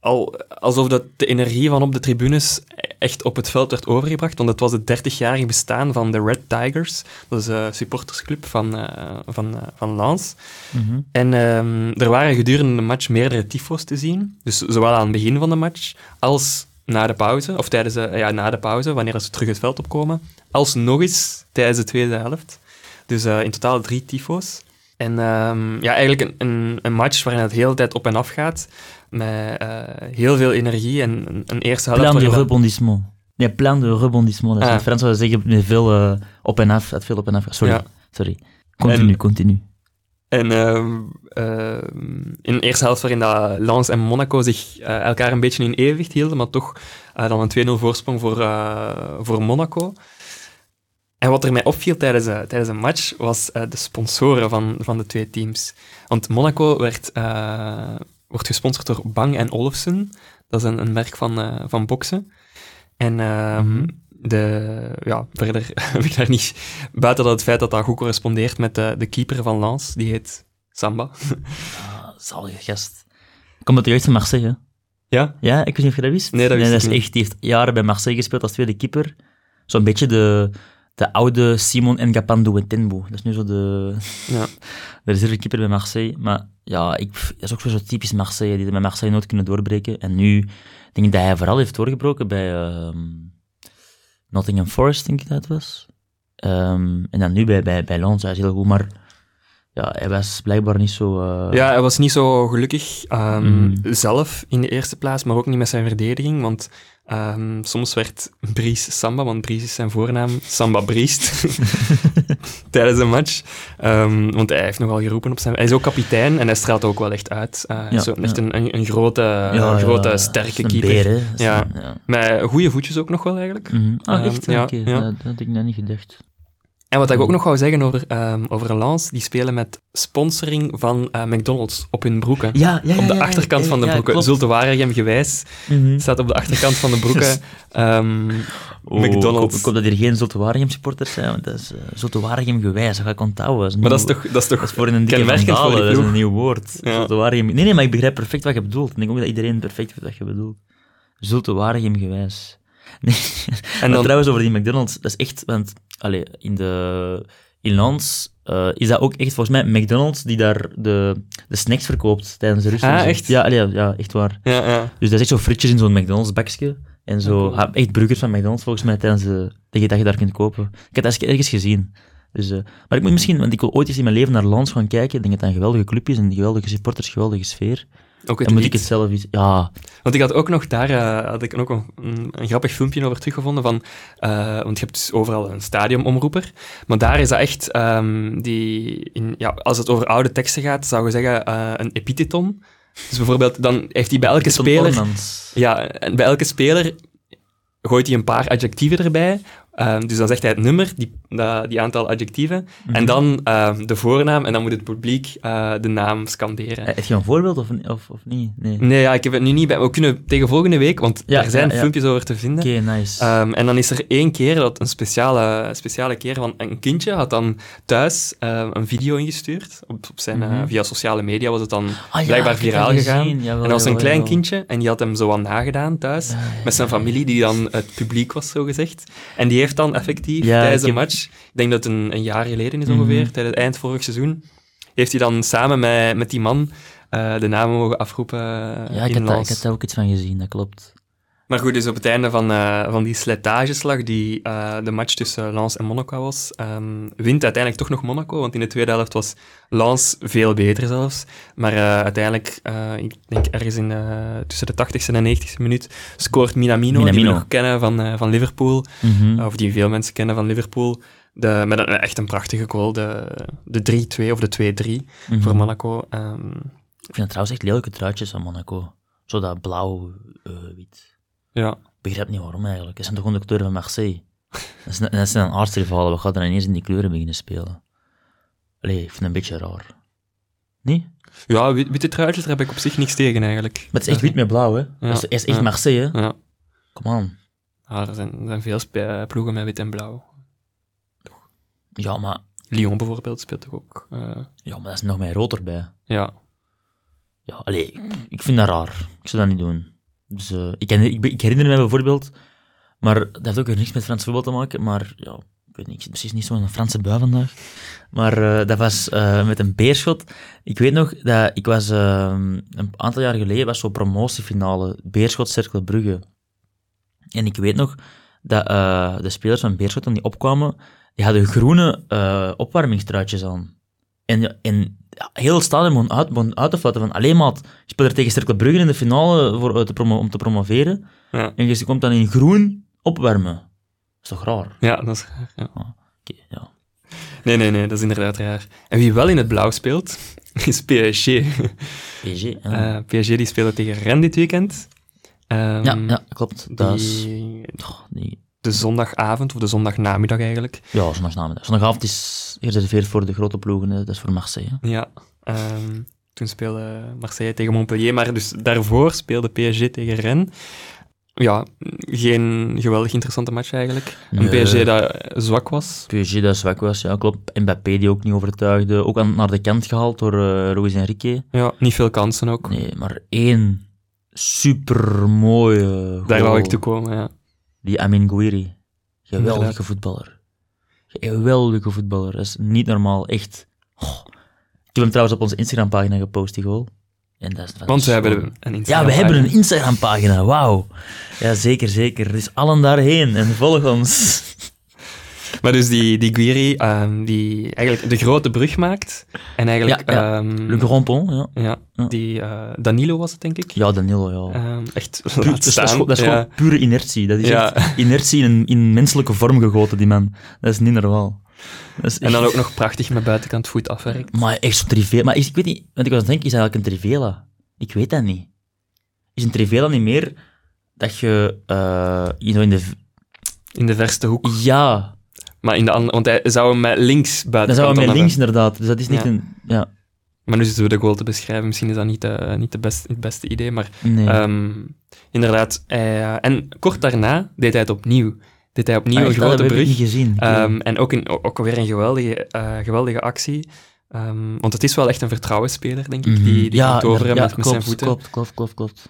al alsof dat de energie van op de tribunes echt op het veld werd overgebracht, want het was het 30-jarige bestaan van de Red Tigers. Dat is een supportersclub van, eh, van, uh, van Lens. Mhm. En ehm, er waren gedurende de match meerdere tyfo's te zien. Dus zowel aan het begin van de match als na de pauze, of tijdens de, ja, na de pauze, wanneer ze terug het veld opkomen, als nog eens tijdens de tweede helft. Dus uh, in totaal drie tyfo's. En um, ja, eigenlijk een, een, een, match waarin het de hele tijd op en af gaat, met uh, heel veel energie en een, een eerste helft... Plein de rebondissement. Nee, plein de rebondissement. Dat is ah. in Frans zou zeggen met veel uh, op en af, het veel op en af. Sorry, ja. sorry. Continu, en, continu. En uh, uh, in de eerste helft waarin dat Lens en Monaco zich uh, elkaar een beetje in evenwicht hielden, maar toch dan een 2-0 voorsprong voor, voor Monaco. En wat er mij opviel tijdens, tijdens een match, was de sponsoren van, van de twee teams. Want Monaco werd, wordt gesponsord door Bang en Olufsen. Dat is een, een merk van, van boksen. En mm-hmm. De, ja, verder heb ik daar niet... Buiten dat het feit dat dat goed correspondeert met de, de keeper van Lens, die heet Samba. ah, zalige gast. Komt dat juist van Marseille, Ja? Ja, ik weet niet of je dat wist. Nee, dat wist nee, dat is echt, die heeft jaren bij Marseille gespeeld als tweede keeper. Zo'n beetje de de oude Simon Ngapando Wetenbo. Dat is nu zo de, ja. de reservekeeper bij Marseille. Maar ja, ik, dat is ook weer zo typisch Marseille, die bij Marseille nooit kunnen doorbreken. En nu denk ik dat hij vooral heeft doorgebroken bij uh, Nottingham Forest, denk ik dat was. Um, en dan nu bij, bij, bij Lens, hij is heel goed, maar ja, hij was blijkbaar niet zo... Uh... Ja, hij was niet zo gelukkig um, mm. zelf in de eerste plaats, maar ook niet met zijn verdediging, want Um, soms werd Bries Samba, want Bries is zijn voornaam, Samba Briest, tijdens een match. Um, want hij heeft nogal geroepen op zijn... Hij is ook kapitein en hij straalt ook wel echt uit. Uh, ja, zo, echt ja. een, een, een, grote, ja, een grote sterke een keeper. Beer, ja. Met goede voetjes ook nog wel, eigenlijk. Mm -hmm. Ah, echt? Okay. Dat, dat had ik net niet gedacht. En wat ik ook nog wou zeggen over, um, over Lens, die spelen met sponsoring van uh, McDonald's op hun broeken. Ja, ja, op de ja, ja, achterkant ja, van de ja, broeken. Zulte Waregem gewijs Mhm. staat op de achterkant van de broeken um, Oh, McDonald's. Ik hoop dat hier geen Zulte Waregem supporters zijn, want dat is uh, Zulte Waregem gewijs, dat ga ik onthouden. Dat is maar dat is nieuw- toch, dat is toch dat is voor een dikke vandalen, dat is een nieuw woord. Ja. Zulte Waregem. Nee, nee, maar ik begrijp perfect wat je bedoelt. Ik denk ook dat iedereen perfect weet wat je bedoelt. Zulte Waregem gewijs. Nee. En dan, trouwens, over die McDonald's, dat is echt, want allee, in de in Lens eh, is dat ook echt volgens mij McDonald's die daar de, de snacks verkoopt tijdens de rust. en Ah, echt? Ja, allee, ja, ja, echt waar. ja, ja. Dus dat is echt zo frietjes in zo'n McDonald's bakje. En zo, Ah, cool. ah, echt burgers van McDonald's volgens mij tijdens de, dat je, dat je daar kunt kopen. Ik heb dat eens ergens gezien. Dus, eh, maar ik moet misschien, want ik wil ooit eens in mijn leven naar Lens gaan kijken. Ik denk dat dat een geweldige club is, een geweldige supporters, geweldige sfeer. Ook Dan moet ik het zelf eens... Ja, Want ik had ook nog daar uh, had ik ook een, grappig filmpje over teruggevonden van, uh, want je hebt dus overal een stadionomroeper, maar daar is dat echt, um, die, in, ja, als het over oude teksten gaat, zou je zeggen uh, een epitheton. Dus bijvoorbeeld, dan heeft hij bij elke speler, Ornans. ja, en bij elke speler gooit hij een paar adjectieven erbij. Um, dus dan zegt hij het nummer, die, uh, die aantal adjectieven, Mhm. en dan um, de voornaam, en dan moet het publiek uh, de naam scanderen. Heb je een voorbeeld of, of, of niet? Nee. Nee, ja, ik heb het nu niet bij. We kunnen tegen volgende week, want Ja, er zijn ja, filmpjes over te vinden. Oké, nice. Um, en dan is er één keer, dat een speciale, speciale keer, van een kindje had dan thuis een video ingestuurd. Op, op zijn, Mhm. via sociale media was het dan Ah, blijkbaar viraal gegaan. Jawel, en dat was een klein jawel. kindje en die had hem zo aan nagedaan thuis, met zijn familie, die dan het publiek was, zo gezegd. En die heeft dan effectief Ja, tijdens heb- match, ik denk dat het een, een jaar geleden is Mhm. ongeveer, tijdens het eind vorig seizoen, heeft hij dan samen met, met die man uh, de namen mogen afroepen Ja, ik heb, daar, ik daar ook iets van gezien, dat klopt. Maar goed, dus op het einde van, uh, van die slijtageslag, die uh, de match tussen Lens en Monaco was, um, wint uiteindelijk toch nog Monaco, want in de tweede helft was Lens veel beter zelfs. Maar uh, uiteindelijk, ik denk ergens in, tussen de 80ste en 90ste minuut, scoort Minamino, die we nog kennen van, van Liverpool, Mhm. of die veel mensen kennen van Liverpool, de, met een, echt een prachtige goal, de, de 3-2 of de 2-3 Mhm. voor Monaco. Um, Ik vind het trouwens echt lelijke truitjes van Monaco. Zo dat blauw-wit. Ja. ik begrijp niet waarom eigenlijk. Dat zijn toch gewoon de kleuren van Marseille? Dat zijn, dat zijn aardsrivalen. We gaan dan ineens in die kleuren beginnen spelen. Allee, ik vind het een beetje raar. Nee? ja, wit- witte truitjes, daar heb ik op zich niks tegen eigenlijk. Maar het is echt wit met blauw, hè? Dat is, echt ja. Marseille, hè? Ja. Kom aan. Ja, er zijn, er zijn veel ploegen met wit en blauw. Ja, maar, Lyon bijvoorbeeld speelt toch ook. eh, ja, maar dat is nog meer rood erbij. ja. Ja, allee, ik vind dat raar. Ik zou dat niet doen. Dus, eh, ik, ik, herinner me bijvoorbeeld Maar dat heeft ook niks met Frans voetbal te maken. Maar ja, ik weet niet, precies niet zo een Franse bui vandaag. Maar eh, dat was eh, met een beerschot. Ik weet nog dat ik was eh, een aantal jaar geleden was zo'n promotiefinale Beerschot Cercle Brugge. En ik weet nog dat de spelers van Beerschot toen die opkwamen, die hadden groene opwarmingstruitjes aan. En, en ja, heel stadion uit, uit te fluiten van alleen maar, je speelt er tegen Cercle Brugge in de finale voor, eh, te promo- om te promoveren. Ja, En je komt dan in groen opwarmen. Dat is toch raar? ja dat is raar, ja. Oké, ja. Nee, nee, nee, dat is inderdaad raar. En wie wel in het blauw speelt, is PSG. PSG, ja. Eh, PSG die speelde tegen Rennes dit weekend. Ehm, ja, ja, klopt. Dat is... die, Oh, nee. De zondagavond, of de zondagnamiddag eigenlijk. Ja, zondagnamiddag. Zondagavond is gereserveerd voor de grote ploegen, dat is voor Marseille. hè. Ja. ehm, toen speelde Marseille tegen Montpellier, maar dus daarvoor speelde PSG tegen Rennes. Ja, geen geweldig interessante match eigenlijk. Een Nee. PSG dat zwak was. PSG dat zwak was, ja, klopt. Mbappé die ook niet overtuigde. Ook aan, naar de kant gehaald door eh Luis Enrique. Ja, niet veel kansen ook. Nee, maar één supermooie Daar wou ik toe komen, ja. Die Amin Gouiri. Geweldige Inderdaad. voetballer. Geweldige voetballer. Dat is niet normaal, echt. Oh. Ik heb hem trouwens op onze Instagram-pagina gepost, die goal. En dat is, Want we hebben een Ja, Instagram we hebben een pagina. Instagram-pagina, wauw. Ja, zeker, zeker. Dus allen daarheen en volg ons. Maar dus die, die Guiri, ehm, die eigenlijk de grote brug maakt. En eigenlijk... Ja, ja. ehm, Le Grand Pont, ja. ja, Ja. die eh, Danilo was het, denk ik. Ja, Danilo, ja. Ehm, echt Puur- dat is, dat is staan. gewoon, dat is Ja. gewoon pure inertie. Dat is echt inertie in, in menselijke vorm gegoten, die man. Dat is niet normaal. En dan ook nog prachtig met buitenkant voet afwerkt. Maar echt zo'n Trivela. Maar ik weet niet, want ik was aan het denken, is dat eigenlijk een Trivela? Ik weet dat niet. Is een Trivela niet meer dat je eh, in de... In de verste hoek. Ja, Maar in de andere... Want hij zou hem met links dan buitenkant zou we met dan links hebben. inderdaad. Dus dat is niet Ja. een... Ja, Maar nu zitten we de goal te beschrijven. Misschien is dat niet, eh, niet de best, het beste idee. Maar nee. ehm, inderdaad. eh, en kort daarna deed hij het opnieuw. Deed hij opnieuw Ah, een grote heb ik brug. niet gezien. Ehm, en ook, een, ook weer een geweldige, eh, geweldige actie. Ehm, want het is wel echt een vertrouwensspeler, denk ik, Mhm. die, die ja, kan toveren ja, met, met zijn voeten. Klopt, klopt, klopt, klopt.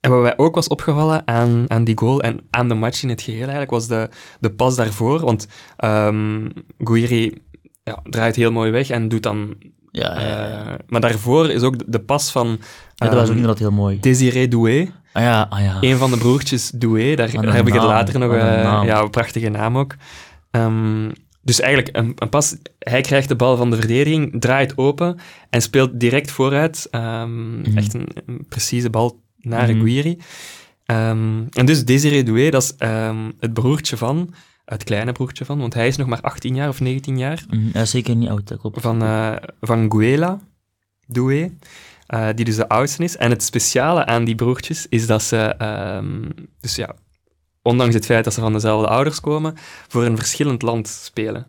En wat mij ook was opgevallen aan, aan die goal en aan de match in het geheel eigenlijk, was de, de pas daarvoor. Want ehm Guiri ja, draait heel mooi weg en doet dan... Ja, ja, eh, maar daarvoor is ook de, de pas van Ja, dat was ook ehm, inderdaad heel mooi. Désiré Doué. Ah ja, ah ja. Een van de broertjes Doué, daar, heb ik het later nog... eh, ja, een prachtige naam ook. Ehm, dus eigenlijk een, een pas... Hij krijgt de bal van de verdediging, draait open en speelt direct vooruit. Mhm. Echt een, een precieze bal naar Mhm. Guiri. Ehm, en dus Désiré Doué, dat is ehm, het broertje van... Het kleine broertje van, want hij is nog maar 18 jaar of 19 jaar. Mhm, zeker niet oud, dat klopt. Van, eh van Guela Doué, eh, die dus de oudste is. En het speciale aan die broertjes is dat ze, ehm, dus ja, ondanks het feit dat ze van dezelfde ouders komen, voor een verschillend land spelen.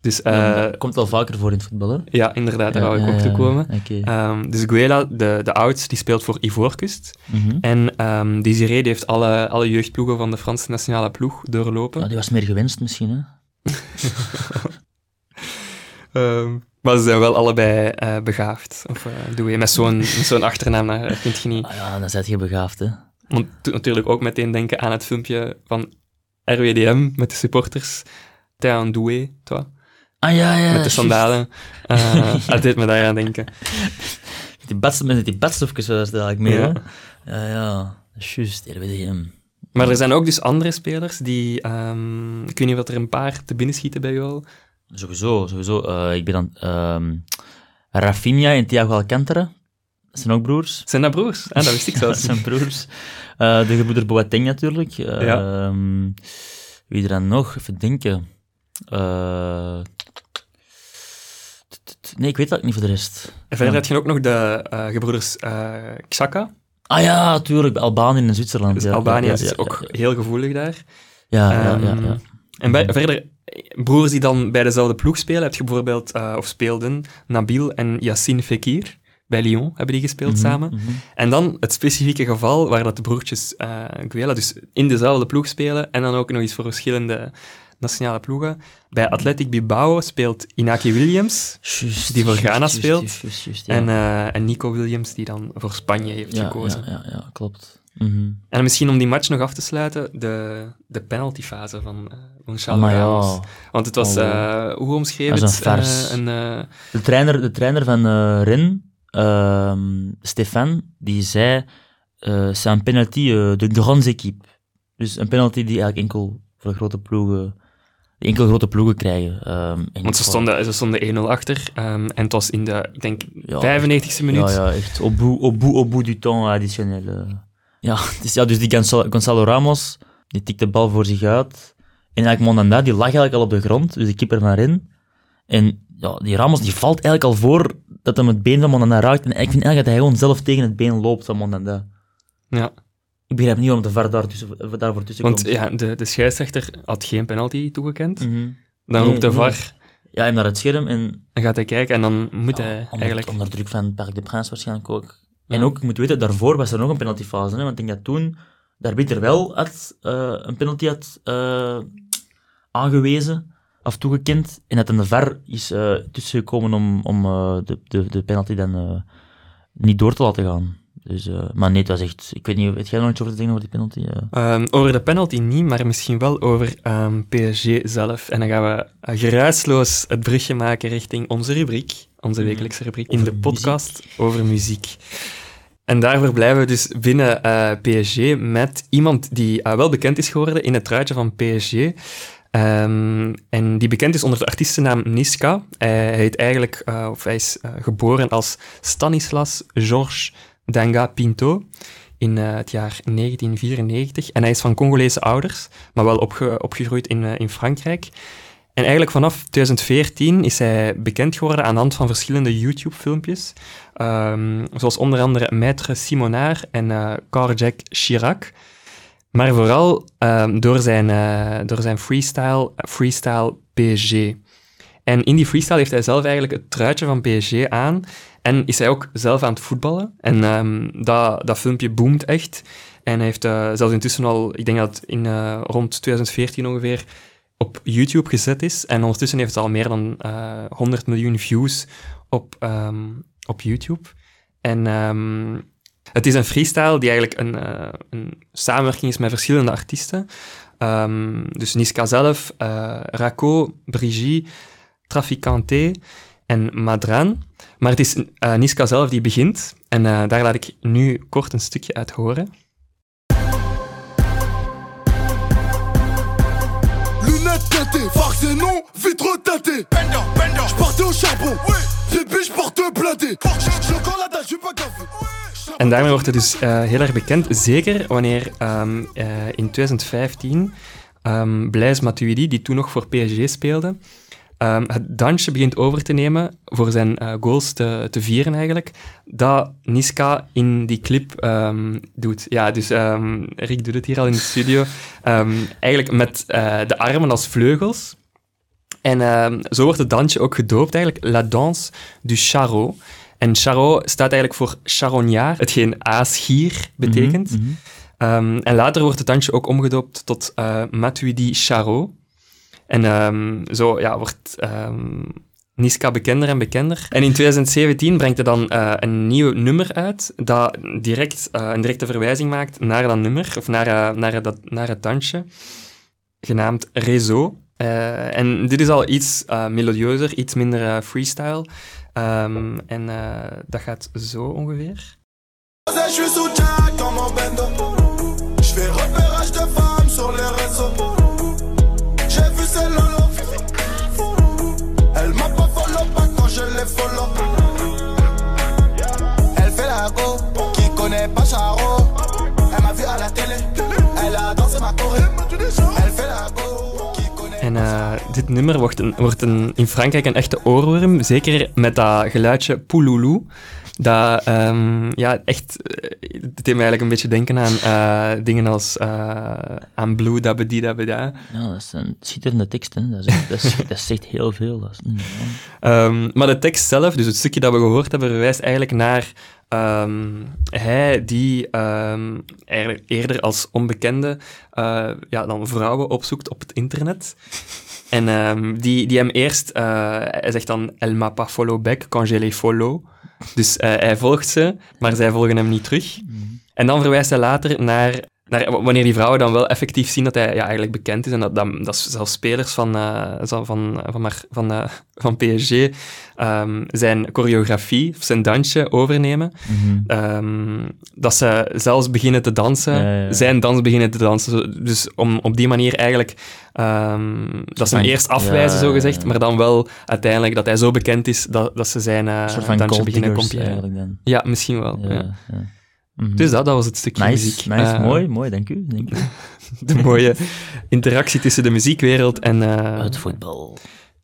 Dus dat komt wel vaker voor in het voetbal, hè? ja, inderdaad, daar wou ik ook toe komen. Ehm, dus Guela, de, de oudste, die speelt voor Ivoorkust. Mhm. En ehm Desiree die heeft alle, alle jeugdploegen van de Franse nationale ploeg doorlopen. Ja, die was meer gewenst misschien, hè? Ehm, maar ze zijn wel allebei eh, begaafd. Of eh, doe je met zo'n zo'n achternaam, daar vind je niet. Ah ja, dan zet je begaafd, hè? Want doet natuurlijk ook meteen denken aan het filmpje van RWDM met de supporters. Un doué, toi. Ah ja, ja. met de sandalen. Eh dat deed me daar aan denken. Die badst- Met die badstofjes was het eigenlijk meer, Ja. hè? Ja, ja. Dat is juist, RWDM. Maar er zijn ook dus andere spelers die... ehm, ik weet niet of er een paar te binnen schieten bij jou. Sowieso, sowieso. Eh, ik ben dan... ehm Rafinha en Thiago Alcantara. Dat zijn ook broers. Zijn dat broers? Ah, dat wist ik dat zelfs zijn niet. broers. Eh, de gebroeder Boateng natuurlijk. Ja. ehm, wie er dan nog? Even denken. Eh, nee, ik weet dat niet voor de rest. En verder had je ook nog de eh, gebroeders eh Xhaka. Ah ja, tuurlijk. Albanië en Zwitserland. Dus ja, Albanië ja, is ja, ook heel gevoelig daar. Ja, ja, ja. Ehm, ja. En bij, verder, broers die dan bij dezelfde ploeg spelen, heb je bijvoorbeeld, eh, of speelden, Nabil en Yassine Fekir. Bij Lyon hebben die gespeeld Mhm, samen. mhm. En dan het specifieke geval waar dat de broertjes eh Guela dus in dezelfde ploeg spelen en dan ook nog eens voor verschillende nationale ploegen. Bij Athletic Bilbao speelt Inaki Williams Die voor Ghana speelt. ja. en, eh, en Nico Williams, die dan voor Spanje heeft ja, gekozen. Ja, ja, ja, klopt. Mhm. En misschien om die match nog af te sluiten, de, de penaltyfase van uh, Gonçalo Ramos. Want het was, Oh. eh, hoe omschreven het? een, de, trainer, de trainer van Ren, ehm Stefan, die zei, c'est un penalty eh, de grandes équipes. Dus een penalty die eigenlijk enkel voor grote ploegen, enkel grote ploegen krijgen. Ehm, en want ze stonden, ze stonden 1-0 achter. ehm, en het was in de, ik denk, Ja, 95e minuut. Ja, ja, echt. Au bout, au bout, au bout du temps additionnel. eh. Ja, dus, ja, dus die Gonzalo, Gonzalo Ramos, die tikt de bal voor zich uit. En eigenlijk Mondanda, die lag eigenlijk al op de grond, dus de keeper van Ren. En ja, die Ramos, die valt eigenlijk al voor dat hem het been van Mondanda raakt. En ik vind eigenlijk dat hij gewoon zelf tegen het been loopt van Mondanda. Ja, Ik begrijp niet waarom de VAR daar tussen, daarvoor tussen want komt. ja, de, de scheidsrechter had geen penalty toegekend. Mhm. Dan Nee, roept de nee. VAR, Ja, hem naar het scherm en dan gaat hij kijken en dan moet Ja, hij onder, eigenlijk... onder druk van Parc de Prince waarschijnlijk ook. Ja. En ook, ik moet weten, daarvoor was er nog een penaltyfase. Hè, want ik denk dat toen de arbiter wel had, eh, een penalty had eh, aangewezen of toegekend. En dat dan de VAR is eh tussengekomen om, om de, de, de penalty dan niet door te laten gaan. Dus, eh, maar nee, het was echt... Ik weet niet, weet jij nog iets over te zeggen over die penalty? eh? Ehm, over de penalty niet, maar misschien wel over ehm, PSG zelf. En dan gaan we uh, geruisloos het brugje maken richting onze rubriek, onze Mhm. wekelijkse rubriek in Over de podcast over muziek. En daarvoor blijven we dus binnen eh, PSG met iemand die eh, wel bekend is geworden in het truitje van PSG. Ehm, en die bekend is onder de artiestennaam Niska. Hij heet eigenlijk, eh, of hij is eh, geboren als Stanislas Georges Danga Pinto in eh, het jaar 1994. En hij is van Congolese ouders, maar wel opge- opgegroeid in, eh, in Frankrijk. En eigenlijk vanaf 2014 is hij bekend geworden aan de hand van verschillende YouTube-filmpjes. Ehm, zoals onder andere Maître Simonard en eh Carjack Chirac. Maar vooral ehm, door, zijn, door zijn freestyle, freestyle PSG. En in die freestyle heeft hij zelf eigenlijk het truitje van PSG aan. En is hij ook zelf aan het voetballen. En ehm, dat, dat filmpje boomt echt. En hij heeft eh, zelfs intussen al, ik denk dat in eh, rond 2014 ongeveer, op YouTube gezet is. En ondertussen heeft het al meer dan eh 100 miljoen views op, ehm, op YouTube. En ehm, het is een freestyle die eigenlijk een, eh, een samenwerking is met verschillende artiesten. Dus Niska zelf, eh Raco, Brigitte, Traficante en Madran. Maar het is eh, Niska zelf die begint. En eh, daar laat ik nu kort een stukje uit horen. Lunettes teintées, non, vitre teintée. Bender, bender. J'partais au charbon, j'porte j'suis pas café. En daarmee wordt het dus eh, heel erg bekend, zeker wanneer ehm, eh, in 2015 ehm Blaise Matuidi, die toen nog voor PSG speelde, ehm, het dansje begint over te nemen voor zijn eh, goals te, te vieren eigenlijk, dat Niska in die clip ehm, doet. Ja, dus ehm, Rick doet het hier al in de studio. Eigenlijk met eh, de armen als vleugels. En zo wordt het dansje ook gedoopt eigenlijk, La Danse du Charot. En Charot staat eigenlijk voor charognard, hetgeen aasgier betekent. Mhm, mhm. En later wordt het dansje ook omgedoopt tot eh Matuidi Charot. En ehm, zo ja, wordt ehm, Niska bekender en bekender. En in 2017 brengt hij dan eh, een nieuw nummer uit, dat direct, eh, een directe verwijzing maakt naar dat nummer, of naar, eh, naar, dat, naar het dansje, genaamd Réseau. En dit is al iets melodieuzer, iets minder freestyle. Ehm, en dat gaat zo ongeveer. Dit nummer wordt, een, wordt een, in Frankrijk een echte oorworm, zeker met dat geluidje pouloulou. Dat, ehm, ja, echt, eh, het deed me eigenlijk een beetje denken aan eh, dingen als eh, aan Blue Dabedi Dabeda. Ja, dat is een schitterende tekst. Hè. Dat, is, dat, is- dat zegt heel veel. Dat is, ja. Ehm, maar de tekst zelf, dus het stukje dat we gehoord hebben, verwijst eigenlijk naar ehm, hij die eigenlijk eerder als onbekende ja, dan vrouwen opzoekt op het internet. En ehm, die, die hem eerst, eh, hij zegt dan, elle m'a pas follow back quand je les follow. Dus eh, hij volgt ze, maar zij volgen hem niet terug. En dan verwijst hij later naar, naar wanneer die vrouwen dan wel effectief zien dat hij ja, eigenlijk bekend is en dat, dat, dat zelfs spelers van, eh, van, van, van, eh, van PSG ehm, zijn choreografie, of zijn dansje overnemen. Mhm. Ehm, dat ze zelfs beginnen te dansen, Ja, ja, ja. zijn dans beginnen te dansen. Dus om op die manier eigenlijk ehm, dat ze hem eerst afwijzen, zo gezegd, maar dan wel uiteindelijk dat hij zo bekend is dat, dat ze zijn eh Een soort van dansje beginnen kopiëren. Ja, misschien wel. Ja, Mhm. Dus dat, dat was het stukje Nice, muziek. nice, Eh, mooi, mooi, dank u. Dank u. De mooie interactie tussen de muziekwereld en... eh Het voetbal.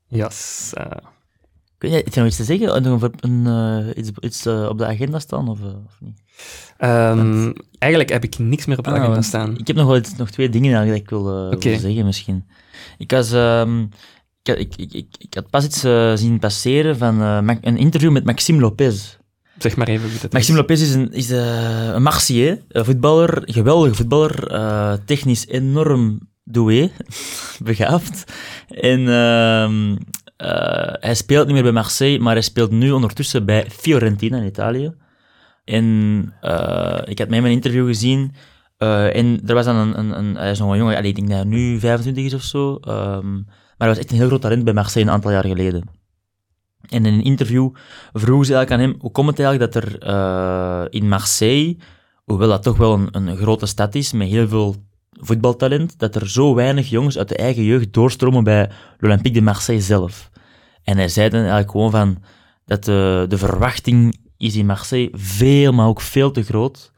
Yes. eh, Kun je, nog iets te zeggen? Nog een, een, eh, iets iets op de agenda staan of, of niet? ehm, eigenlijk heb ik niks meer op de Ah, agenda staan. Ik heb nog wel iets, nog twee dingen eigenlijk dat ik wil, eh, zeggen misschien. Ik, was, ehm, ik, had- ik, ik, ik, ik had pas iets zien passeren van een interview met Maxime Lopez. Zeg maar even wie dat Maxime is. Lopez is een, is eh, een Marseillais, een voetballer, geweldige voetballer, eh, technisch enorm doué, begaafd. En ehm, eh, hij speelt niet meer bij Marseille, maar hij speelt nu ondertussen bij Fiorentina in Italië. En ik had met hem een interview gezien. en er was dan een, een, een hij is nog een jongen, allee, ik denk dat hij nu 25 is of zo. ehm, maar hij was echt een heel groot talent bij Marseille een aantal jaar geleden. En in een interview vroegen ze eigenlijk aan hem, hoe komt het eigenlijk dat er eh, in Marseille, hoewel dat toch wel een, een grote stad is, met heel veel voetbaltalent, dat er zo weinig jongens uit de eigen jeugd doorstromen bij l'Olympique de Marseille zelf. En hij zei dan eigenlijk gewoon van, dat de, de verwachting is in Marseille veel, maar ook veel te groot.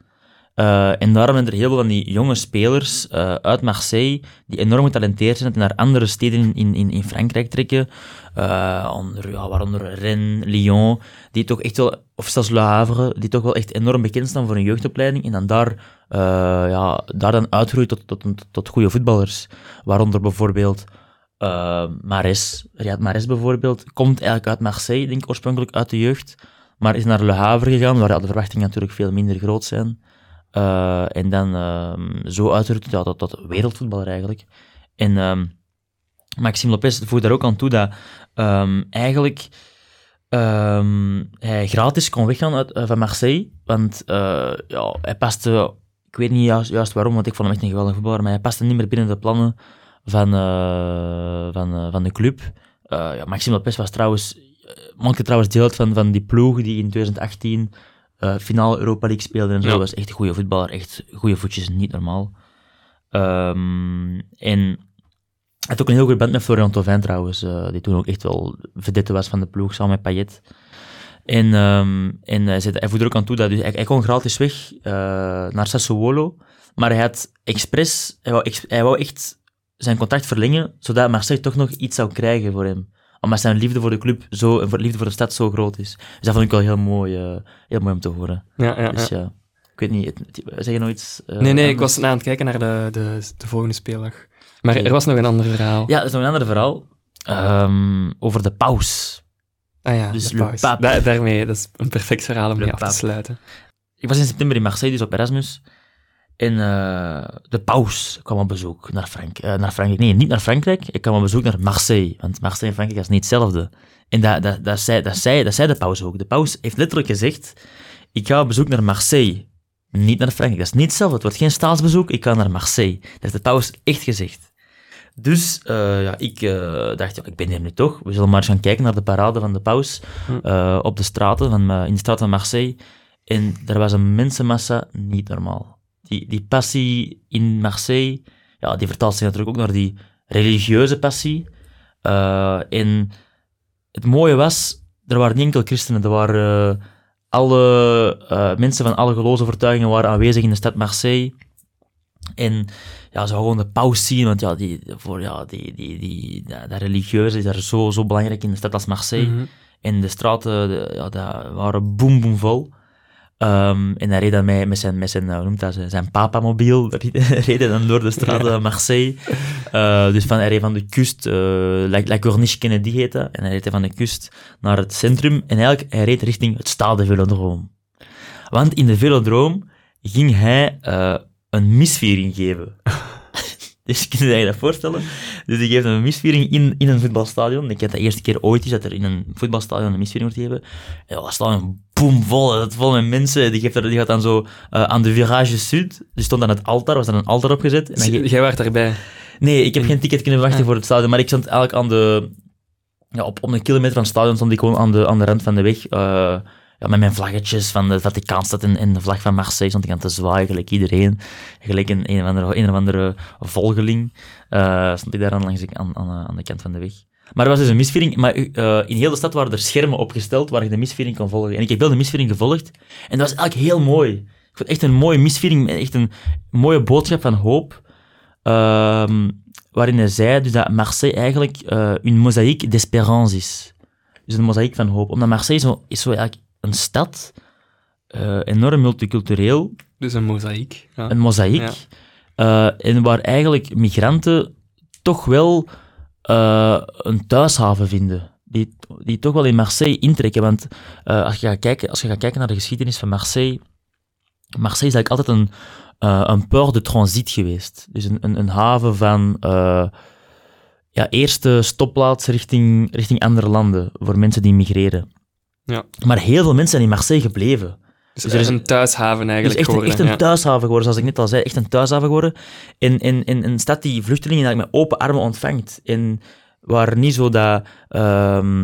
Eh, en daarom zijn er heel veel van die jonge spelers eh, uit Marseille die enorm getalenteerd zijn en naar andere steden in, in- in, Frankrijk trekken. Eh, onder, ja, waaronder Rennes, Lyon, die toch echt wel, of zelfs Le Havre, die toch wel echt enorm bekend staan voor een jeugdopleiding. En dan daar, ja, daar dan uitgroeien tot, tot, tot, goede voetballers. Waaronder bijvoorbeeld Mares. Riyad Mares bijvoorbeeld, komt eigenlijk uit Marseille, denk ik oorspronkelijk uit de jeugd. Maar is naar Le Havre gegaan, waar de verwachtingen natuurlijk veel minder groot zijn. Eh, en dan ehm, zo ja, tot, tot wereldvoetballer eigenlijk. En ehm, Maxime Lopez voegt daar ook aan toe dat ehm, eigenlijk hij gratis kon weggaan uit, eh, van Marseille. Want eh, ja, hij paste, ik weet niet juist, juist waarom, want ik vond hem echt een geweldige voetballer, maar hij paste niet meer binnen de plannen van, van, van de club. Ja, Maxime Lopez was trouwens, maakte trouwens deel van, van die ploeg die in 2018 eh finale Europa League speelde en zo. Ja. was echt een goede voetballer, echt goede voetjes, niet normaal. Ehm, en hij had ook een heel goede band met Florian Thauvin trouwens, eh, die toen ook echt wel vedette was van de ploeg, samen met Payet. En, ehm, en hij, zei, hij er ook aan toe dat dus hij, hij kon gratis weg eh, naar Sassuolo, maar hij had expres, hij wou, hij wou echt zijn contract verlengen, zodat Marseille toch nog iets zou krijgen voor hem. Omdat zijn liefde voor de club zo, en voor liefde voor de stad zo groot is. Dus dat vond ik wel heel mooi, eh, heel mooi om te horen. Ja, ja, Dus ja. ik weet niet, het- het- zeg je nog iets? eh, Nee, nee, ik was aan het kijken naar de, de, de volgende speeldag. Maar er was nog een ander verhaal. Ja, dat is nog een ander verhaal. Ehm, over de paus. Ah ja, Dus de paus. Da- daarmee, dat is een perfect verhaal om mee af te sluiten. Ik was in september in Marseille, dus op Erasmus. En eh, de paus kwam op bezoek naar, Frank eh, naar Frankrijk. Nee, niet naar Frankrijk. Ik kwam op bezoek naar Marseille. Want Marseille en Frankrijk is niet hetzelfde. En dat, dat, dat, zei, dat, zei, dat zei de paus ook. De paus heeft letterlijk gezegd: Ik ga op bezoek naar Marseille. Niet naar Frankrijk. Dat is niet hetzelfde. Het wordt geen staatsbezoek. Ik ga naar Marseille. Dat heeft de paus echt gezegd. Dus eh, ja, ik dacht, ja, ik ben hier nu toch. We zullen maar eens gaan kijken naar de parade van de paus Hm. op de straten van, in de straat van Marseille. En er was een mensenmassa niet normaal. Die, die passie in Marseille, ja, die vertaalt zich natuurlijk ook naar die religieuze passie. Eh, en het mooie was, er waren niet enkel christenen, er waren eh, alle eh, mensen van alle geloofsovertuigingen waren aanwezig in de stad Marseille. En ja, ze gewoon de paus zien, want ja, die, voor, ja, die, die, die, dat, dat religieuze is daar zo, zo belangrijk in een stad als Marseille. Mhm. En de straten de, ja, dat waren boem boem vol. Ehm, en hij reed dan met, met zijn, met zijn, eh, hoe noemt dat, zijn, papamobiel, reed dan door de straten van Marseille. Eh, dus van, hij reed van de kust, eh La, La Corniche Kennedy heet dat, en hij reed van de kust naar het centrum, en eigenlijk, hij reed richting het Stade Velodrome. Want in de velodroom ging hij eh, een misviering geven. Dus kun je je dat voorstellen? Dus die geeft een misviering in, in een voetbalstadion. Ik heb de eerste keer ooit is dat er in een voetbalstadion een misviering wordt gegeven. En dat stadion boomvol, het vol met mensen. Die, geeft er, die gaat dan zo eh, aan de Virage Sud. Die stond aan het altaar, was er een altaar opgezet. En dan Jij waart daarbij. Nee, ik heb geen ticket kunnen wachten Ah. voor het stadion, maar ik stond eigenlijk aan de... Ja, op, op een kilometer van het stadion stond ik gewoon aan de, aan de rand van de weg. eh, ja, met mijn vlaggetjes van de Vaticaanstad en, en de vlag van Marseille stond ik aan te zwaaien, gelijk iedereen. Gelijk een, een, of andere, een volgeling eh, stond ik daar aan, aan, aan, aan de kant van de weg. Maar er was dus een misviering, maar eh, in heel de stad waren er schermen opgesteld waar je de misviering kon volgen. En ik heb wel de misviering gevolgd en dat was eigenlijk heel mooi. Ik vond echt een mooie misviering, echt een mooie boodschap van hoop. Ehm, waarin hij zei dus dat Marseille eigenlijk eh een mozaïek d'espérance is. Dus een mozaïek van hoop. Omdat Marseille zo, is zo eigenlijk een stad, eh, enorm multicultureel, Dus een mozaïek. Ja. een mozaïek. Ja. eh, en waar eigenlijk migranten toch wel eh, een thuishaven vinden. Die, die toch wel in Marseille intrekken. Want als, je gaat kijken, als je gaat kijken naar de geschiedenis van Marseille. Marseille is eigenlijk altijd een, een port de transit geweest. Dus een, een, een haven van ja, eerste stopplaats richting, richting andere landen voor mensen die migreren. Ja. Maar heel veel mensen zijn in Marseille gebleven. Dus er er is- een thuishaven eigenlijk echt, een- geworden. echt een ja. thuishaven geworden, zoals ik net al zei. Echt een thuishaven geworden. In, in, in een stad die vluchtelingen eigenlijk met open armen ontvangt. En waar niet zo dat... ehm,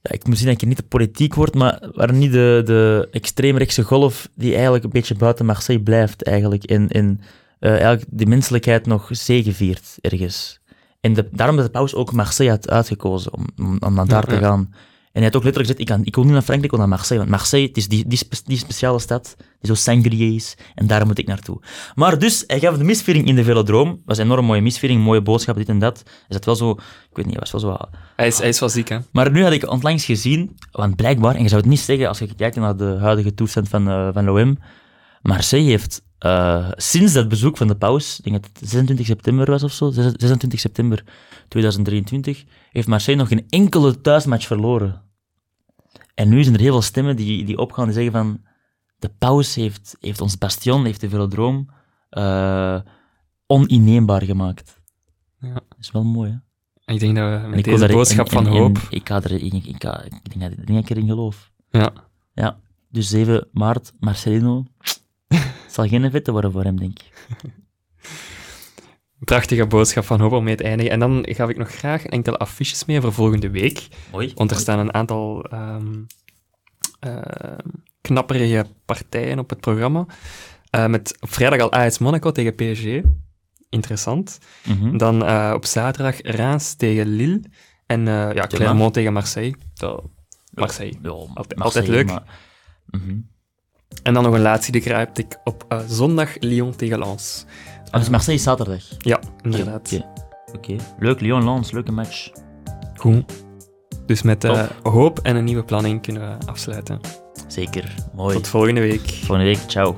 ja, ik moet zien dat ik hier niet de politiek word, maar waar niet de, de extreemrechtse golf die eigenlijk een beetje buiten Marseille blijft eigenlijk. En, en eh, eigenlijk de menselijkheid nog zegeviert ergens. En de, daarom dat de paus ook Marseille had uitgekozen om, om, om naar daar Ja, te gaan. En hij had ook letterlijk gezegd, ik, kan, ik wil niet naar Frankrijk, ik wil naar Marseille. Want Marseille, het is die, die, spe- die speciale stad, die zo sangria is. En daar moet ik naartoe. Maar dus, hij gaf de misviering in de velodroom. was een enorm mooie misviering, mooie boodschap, dit en dat. Is dat wel zo, ik weet niet, was wel zo... Hij, is, hij is wel ziek, hè? Maar nu had ik onlangs gezien, want blijkbaar, en je zou het niet zeggen als je kijkt naar de huidige toestand van, eh van l'OM, Marseille heeft eh, sinds dat bezoek van de paus, ik denk dat het 26 september was of zo, 26 september 2023, heeft Marseille nog geen enkele thuismatch verloren. En nu zijn er heel veel stemmen die, die opgaan en zeggen van, de paus heeft, heeft ons bastion, heeft de velodroom eh oninneembaar gemaakt. Ja. Dat is wel mooi, hè? En ik denk dat we met deze boodschap van hoop... ik, ga er, ik, ik, ga- ik denk dat ik denk dat ik erin geloof. Ja. Ja, dus 7 maart, Marcelino. Het zal geen vette worden voor hem, denk ik. Prachtige boodschap van hoop om mee te eindigen. En dan gaf ik nog graag enkele affiches mee voor volgende week. Mooi. Want er staan een aantal ehm, knapperige partijen op het programma. Eh, met op vrijdag al AS Monaco tegen PSG. Interessant. Mhm. Dan eh, op zaterdag Reims tegen Lille. En eh, ja, Clermont tegen Marseille. Zo, Marseille. Ja, Altijd- Marseille, altijd leuk. maar- Mhm. En dan nog een laatste, die kruipt ik op zondag Lyon tegen Lens. Ah, dus Marseille is zaterdag. Ja, inderdaad. Oké. Oké. Leuk, Lyon-Lens, leuke match. Goed. Dus met eh, hoop en een nieuwe planning kunnen we afsluiten. Zeker. Mooi. Tot volgende week. Volgende week, ciao.